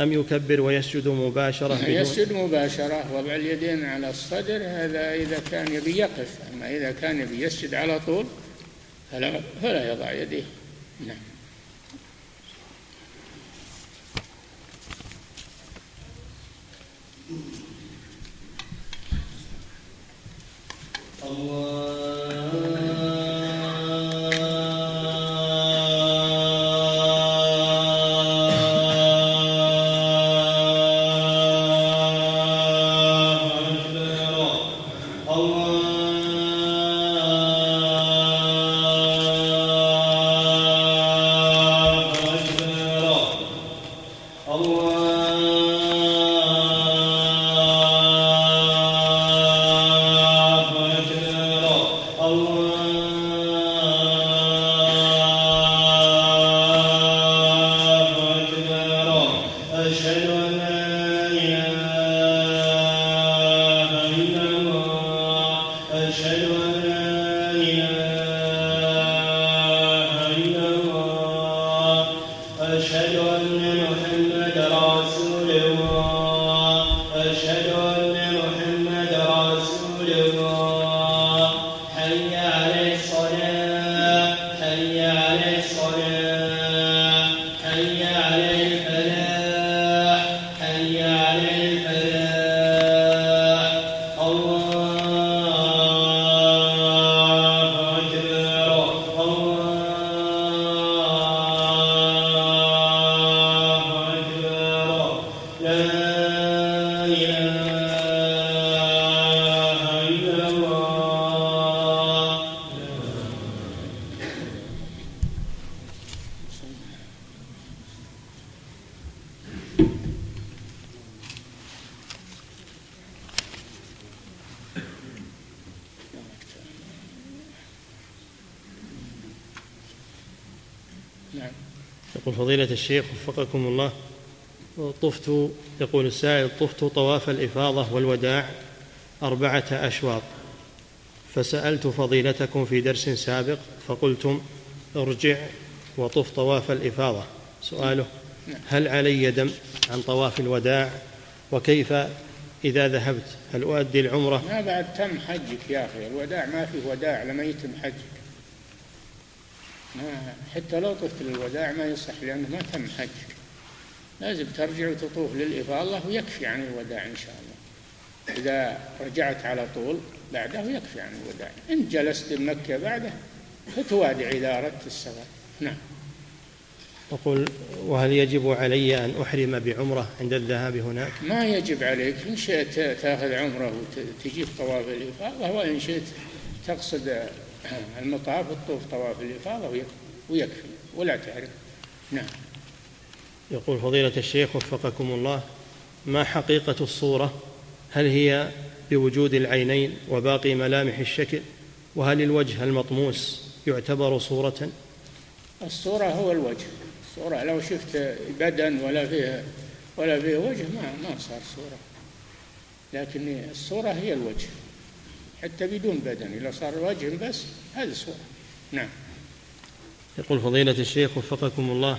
أم يكبر ويسجد مباشرة بدون؟ يسجد مباشرة وضع اليدين على الصدر هذا إذا كان يبي يقف. أما إذا كان يبي يسجد على طول فلا, فلا يضع يديه. نعم. فضيلة الشيخ وفقكم الله. طفت يقول السائل طفت طواف الإفاضة والوداع أربعة أشواط. فسألت فضيلتكم في درس سابق فقلتم ارجع وطف طواف الإفاضة. سؤاله هل علي دم عن طواف الوداع؟ وكيف إذا ذهبت؟ هل أؤدي العمرة؟ ما بعد تم حجك يا أخي. الوداع ما فيه وداع لما يتم حجك. حتى لو طفت للوداع ما يصح لأنه ما تم حج. لازم ترجع وتطوف للإفاضة. ويكفي عن الوداع إن شاء الله. إذا رجعت على طول بعده يكفي عن الوداع. إن جلست بمكة بعده فتوادع إذا أردت السفر. نعم. أقول وهل يجب علي أن أحرم بعمرة عند الذهاب هناك؟ ما يجب عليك. إن شئت تأخذ عمرة وتجيب طواف الإفاضة وإن شئت تقصد المطاف الطوف طواف الإفاضة ويكفي. ولا تعرف. نعم. يقول فضيلة الشيخ وفقكم الله ما حقيقة الصورة؟ هل هي بوجود العينين وباقي ملامح الشكل؟ وهل الوجه المطموس يعتبر صورة؟ الصورة هو الوجه. الصورة لو شفت بدن ولا فيه ولا فيه وجه ما ما صار صورة. لكن الصورة هي الوجه. حتى بدون بدن إذا صار وجه بس هذه صورة. نعم. يقول فضيلة الشيخ وفقكم الله.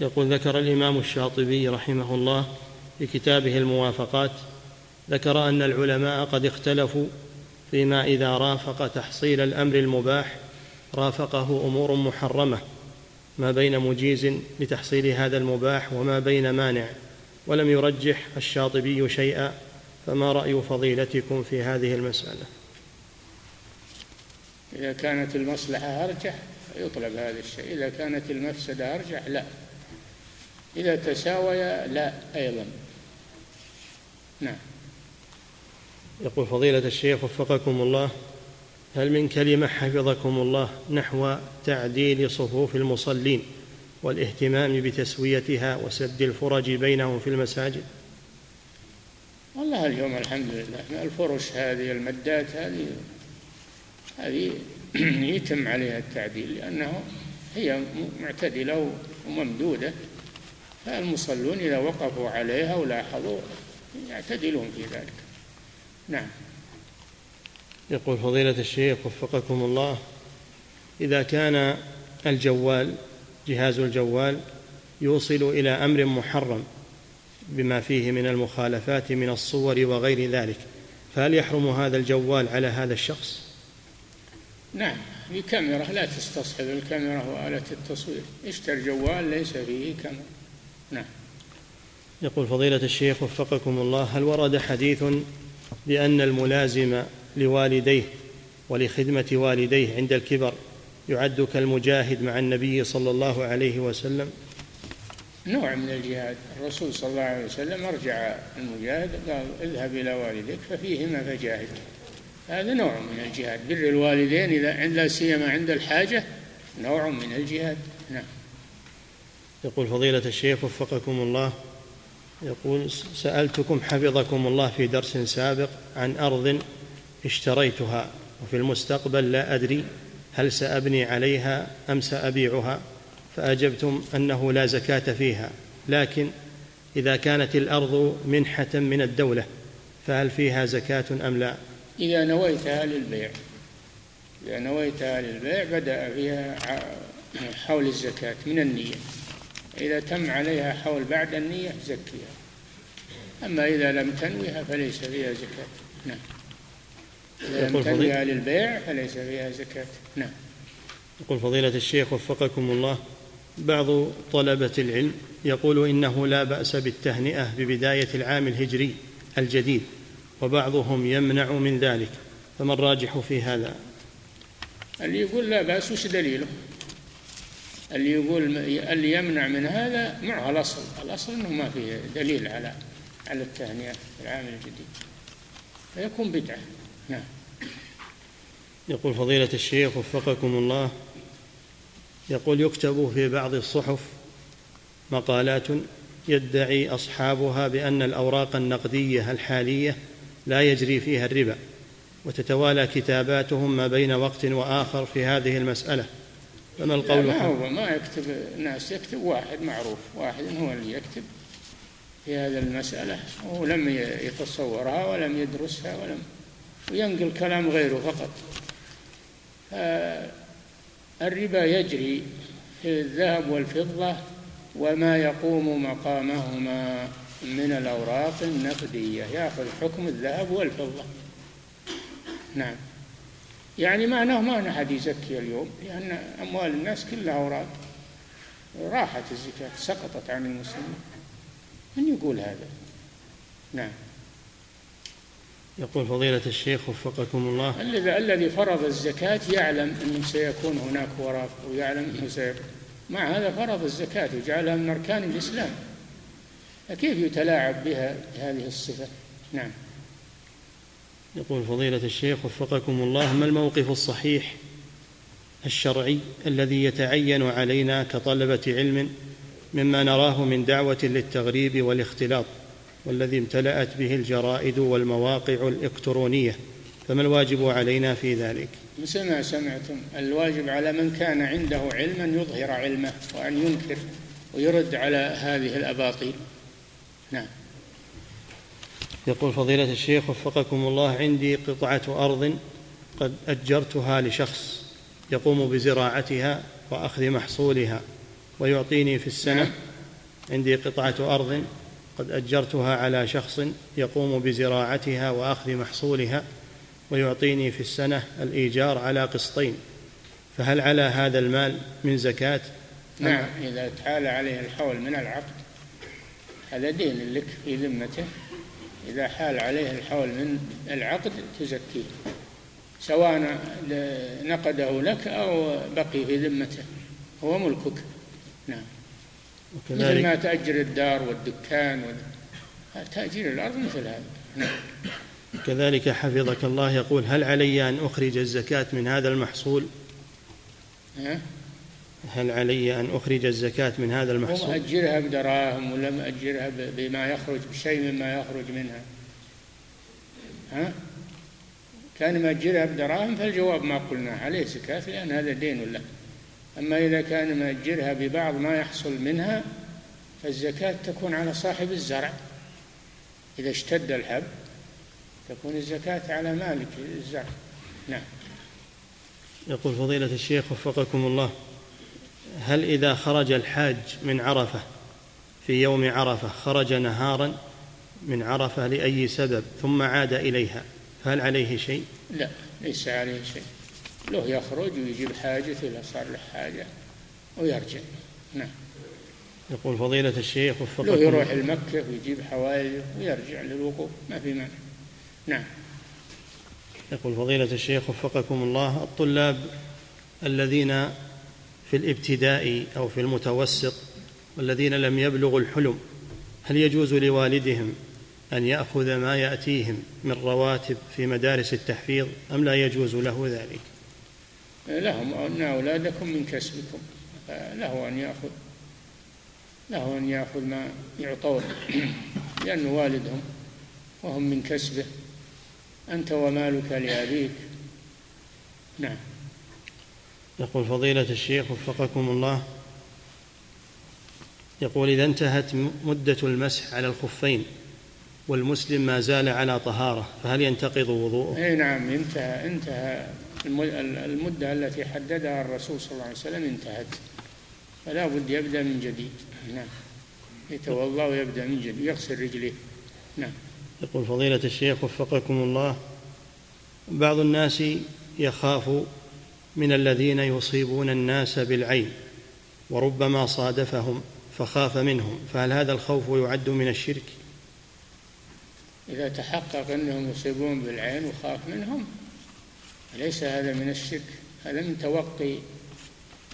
يقول ذكر الإمام الشاطبي رحمه الله في كتابه الموافقات ذكر أن العلماء قد اختلفوا فيما إذا رافق تحصيل الأمر المباح رافقه أمور محرمة ما بين مجيز لتحصيل هذا المباح وما بين مانع ولم يرجح الشاطبي شيئا فما رأي فضيلتكم في هذه المسألة؟ إذا كانت المصلحة أرجح. يطلب هذا الشيء إذا كانت المفسدة أرجح لا. إذا تساويا لا أيضا. نعم. يقول فضيلة الشيخ وفقكم الله هل من كلمة حفظكم الله نحو تعديل صفوف المصلين والاهتمام بتسويتها وسد الفرج بينهم في المساجد؟ والله اليوم الحمد لله الفرش هذه المدات هذه هذه يتم عليها التعديل لأنه هي معتدلة وممدودة فالمصلون إذا وقفوا عليها ولاحظوا يعتدلون في ذلك. نعم. يقول فضيلة الشيخ وفقكم الله إذا كان الجوال جهاز الجوال يوصل إلى أمر محرم بما فيه من المخالفات من الصور وغير ذلك فهل يحرم هذا الجوال على هذا الشخص؟ نعم بكاميرا لا تستصحب الكاميرا وآلة التصوير. اشتر جوال ليس فيه كاميرا. نعم. يقول فضيلة الشيخ وفقكم الله هل ورد حديث بأن الملازم لوالديه ولخدمة والديه عند الكبر يعد كالمجاهد مع النبي صلى الله عليه وسلم؟ نوع من الجهاد. الرسول صلى الله عليه وسلم أرجع المجاهد قال اذهب إلى والديك ففيهما فجاهد هذا نوع من الجهاد. بر الوالدين إذا عند لا سيما عند الحاجة نوع من الجهاد. نعم. يقول فضيلة الشيخ وفقكم الله يقول سألتكم حفظكم الله في درس سابق عن أرض اشتريتها وفي المستقبل لا أدري هل سأبني عليها أم سأبيعها فأجبتم أنه لا زكاة فيها. لكن إذا كانت الأرض منحة من الدولة فهل فيها زكاة أم لا؟ إذا نويتها للبيع إذا نويتها للبيع بدأ فيها حول الزكاة من النية. إذا تم عليها حول بعد النية زكيها. أما إذا لم تنويها فليس فيها زكاة. نعم. إذا لم تنويها للبيع فليس فيها زكاة. نعم. يقول فضيلة الشيخ وفقكم الله بعض طلبة العلم يقول إنه لا بأس بالتهنئة ببداية العام الهجري الجديد. وبعضهم يمنع من ذلك. فما الراجح في هذا؟ اللي يقول لا بأس وش دليله؟ اللي يقول اللي يمنع من هذا معه الأصل. الأصل أنه ما فيه دليل على على التهنئة في العام الجديد. فيكون بدعة. نعم. يقول فضيلة الشيخ وفقكم الله يقول يكتب في بعض الصحف مقالات يدعي أصحابها بأن الأوراق النقدية الحالية لا يجري فيها الربا وتتوالى كتاباتهم ما بين وقت وآخر في هذه المسألة. فما القول لا هو ما يكتب الناس يكتب واحد معروف واحد هو اللي يكتب في هذه المسألة ولم يتصورها ولم يدرسها ولم وينقل كلام غيره فقط. الربا يجري في الذهب والفضة وما يقوم مقامهما. من الأوراق النقدية يأخذ حكم الذهب والفضة. نعم. يعني معناه ما أحد يزكي اليوم لأن أموال الناس كلها أوراق. راحت الزكاة سقطت عن المسلمين. من يقول هذا؟ نعم. يقول فضيلة الشيخ وفقكم الله. الذي الذي فرض الزكاة يعلم أنه سيكون هناك وراء ويعلم أنه سيكون. مع هذا فرض الزكاة وجعلها من أركان الإسلام. فكيف يتلاعب بها هذه الصفة؟ نعم. يقول فضيلة الشيخ وفقكم الله ما الموقف الصحيح الشرعي الذي يتعين علينا كطلبة علم مما نراه من دعوة للتغريب والاختلاط والذي امتلأت به الجرائد والمواقع الإلكترونية؟ فما الواجب علينا في ذلك؟ مثل ما سمعتم. الواجب على من كان عنده علما يظهر علمه وأن ينكر ويرد على هذه الأباطيل. نعم. يقول فضيلة الشيخ وفقكم الله عندي قطعة أرض قد أجرتها لشخص يقوم بزراعتها وأخذ محصولها ويعطيني في السنة. نعم. عندي قطعة أرض قد أجرتها على شخص يقوم بزراعتها وأخذ محصولها ويعطيني في السنة الإيجار على قسطين. فهل على هذا المال من زكاة؟ نعم إذا تعالى عليه الحول من العقد هذا دين لك في ذمته. إذا حال عليه الحول من العقد تزكيه سواء نقده لك أو بقي في ذمته هو ملكك. نعم. مثل ما تأجر الدار والدكان تأجير الأرض مثل هذا. نعم. كذلك حفظك الله يقول هل علي أن أخرج الزكاة من هذا المحصول؟ هل علي أن أخرج الزكاة من هذا المحصول؟ مأجرها بدراهم ولا مأجرها بما يخرج بشيء مما يخرج منها. ها؟ كان مأجرها بدراهم فالجواب ما قلنا عليه زكاة لأن هذا دين له أما إذا كان مأجرها ببعض ما يحصل منها فالزكاة تكون على صاحب الزرع. إذا اشتد الحب تكون الزكاة على مالك الزرع. نعم. يقول فضيلة الشيخ وفقكم الله. هل إذا خرج الحاج من عرفة في يوم عرفة خرج نهارا من عرفة لأي سبب ثم عاد إليها فهل عليه شيء؟ لا ليس عليه شيء. له يخرج ويجيب حاجته إذا صار له حاجة ويرجع. نعم. يقول فضيلة الشيخ وفقكم. له يروح المكة ويجيب حوائجه ويرجع للوقوف ما في مانع. نعم. يقول فضيلة الشيخ وفقكم الله الطلاب الذين في الابتداء أو في المتوسط والذين لم يبلغوا الحلم هل يجوز لوالدهم أن يأخذ ما يأتيهم من رواتب في مدارس التحفيظ أم لا يجوز له ذلك؟ لهم أن أولادكم من كسبكم له أن يأخذ له أن يأخذ ما يعطون لأنه والدهم وهم من كسبه أنت ومالك لأبيك. نعم. يقول فضيلة الشيخ وفقكم الله. يقول إذا انتهت مدة المسح على الخفين والمسلم ما زال على طهارة فهل ينتقض وضوءه؟ أي نعم انتهى انتهى المدة التي حددها الرسول صلى الله عليه وسلم انتهت. فلا بد يبدأ من جديد. نعم. يتوضأ ويبدأ من جديد يغسل رجليه نعم. يقول فضيلة الشيخ وفقكم الله. بعض الناس يخاف من الذين يصيبون الناس بالعين وربما صادفهم فخاف منهم فهل هذا الخوف يعد من الشرك؟ إذا تحقق أنهم يصيبون بالعين وخاف منهم ليس هذا من الشرك؟ هذا من توقي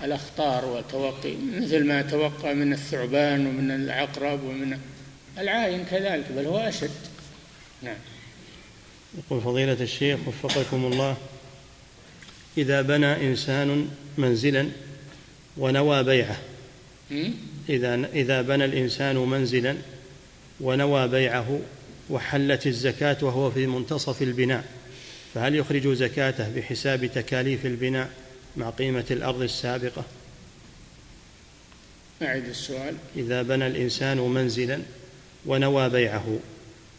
الأخطار وتوقي مثل ما توقع من الثعبان ومن العقرب ومن العاين كذلك بل هو أشد. نعم. يقول فضيلة الشيخ وفقكم الله إذا بنى إنسان منزلا ونوى بيعه. إذا إذا بنى الإنسان منزلا ونوى بيعه وحلت الزكاة وهو في منتصف البناء فهل يخرج زكاته بحساب تكاليف البناء مع قيمة الأرض السابقة؟ أعد السؤال. إذا بنى الإنسان منزلا ونوى بيعه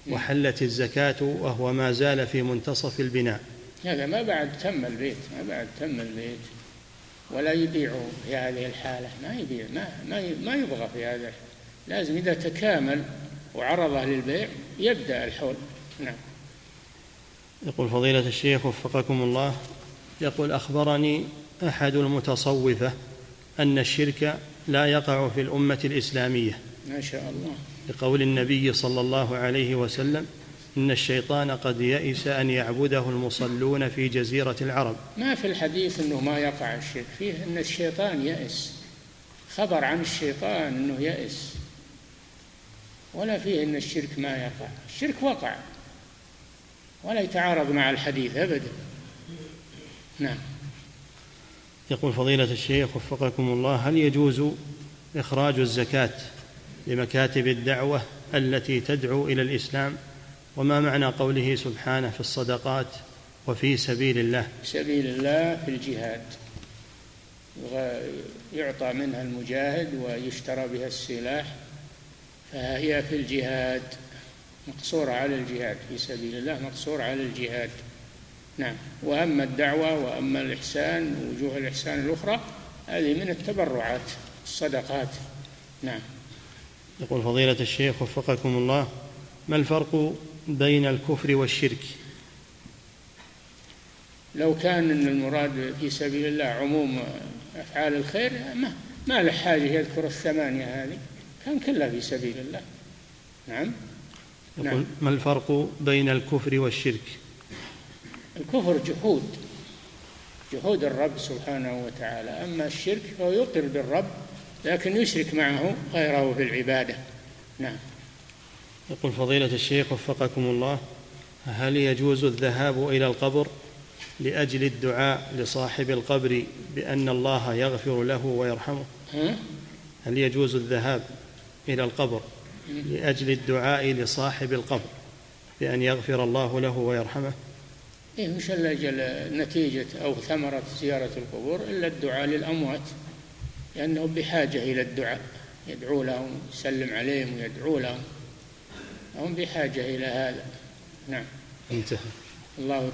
وحلت الزكاة وهو ما زال في منتصف البناء هذا ما بعد تم البيت ما بعد تم البيت. ولا يبيع في هذه الحالة. ما يبيع ما ما ما يبغى في هذا. لازم إذا تكامل وعرضه للبيع يبدأ الحول. نعم. يقول فضيلة الشيخ وفقكم الله يقول أخبرني أحد المتصوفة أن الشرك لا يقع في الأمة الإسلامية. ما شاء الله. لقول النبي صلى الله عليه وسلم إن الشيطان قد يئس أن يعبده المصلون في جزيرة العرب. ما في الحديث أنه ما يقع الشرك فيه أن الشيطان يئس. خبر عن الشيطان أنه يئس. ولا فيه أن الشرك ما يقع. الشرك وقع. ولا يتعارض مع الحديث أبدا. نعم. يقول فضيلة الشيخ وفقكم الله هل يجوز إخراج الزكاة لمكاتب الدعوة التي تدعو إلى الإسلام؟ وما معنى قوله سبحانه في الصدقات وفي سبيل الله؟ سبيل الله في الجهاد. يعطى منها المجاهد ويشترى بها السلاح فهي في الجهاد مقصورة على الجهاد في سبيل الله مقصور على الجهاد. نعم. وأما الدعوة وأما الإحسان وجوه الإحسان الأخرى هذه من التبرعات الصدقات. نعم. يقول فضيلة الشيخ وفقكم الله ما الفرق بين الكفر والشرك. لو كان إن المراد في سبيل الله عموم أفعال الخير ما, ما له حاجة يذكر الثمانية هذه. كان كلها في سبيل الله. نعم؟ يقول نعم. ما الفرق بين الكفر والشرك؟ الكفر جحود. جحود الرب سبحانه وتعالى. أما الشرك فهو يقر بالرب لكن يشرك معه غيره في العبادة. نعم. يقول فضيلة الشيخ وفقكم الله هل يجوز الذهاب إلى القبر لأجل الدعاء لصاحب القبر بأن الله يغفر له ويرحمه؟ هل يجوز الذهاب إلى القبر لأجل الدعاء لصاحب القبر بأن يغفر الله له ويرحمه؟ إيه مش إلا نتيجة أو ثمرة زيارة القبور إلا الدعاء للأموات لأنهم بحاجة إلى الدعاء. يدعو لهم يسلم عليهم ويدعو لهم. هم بحاجة إلى هذا. نعم. انتهى. الله تعالى.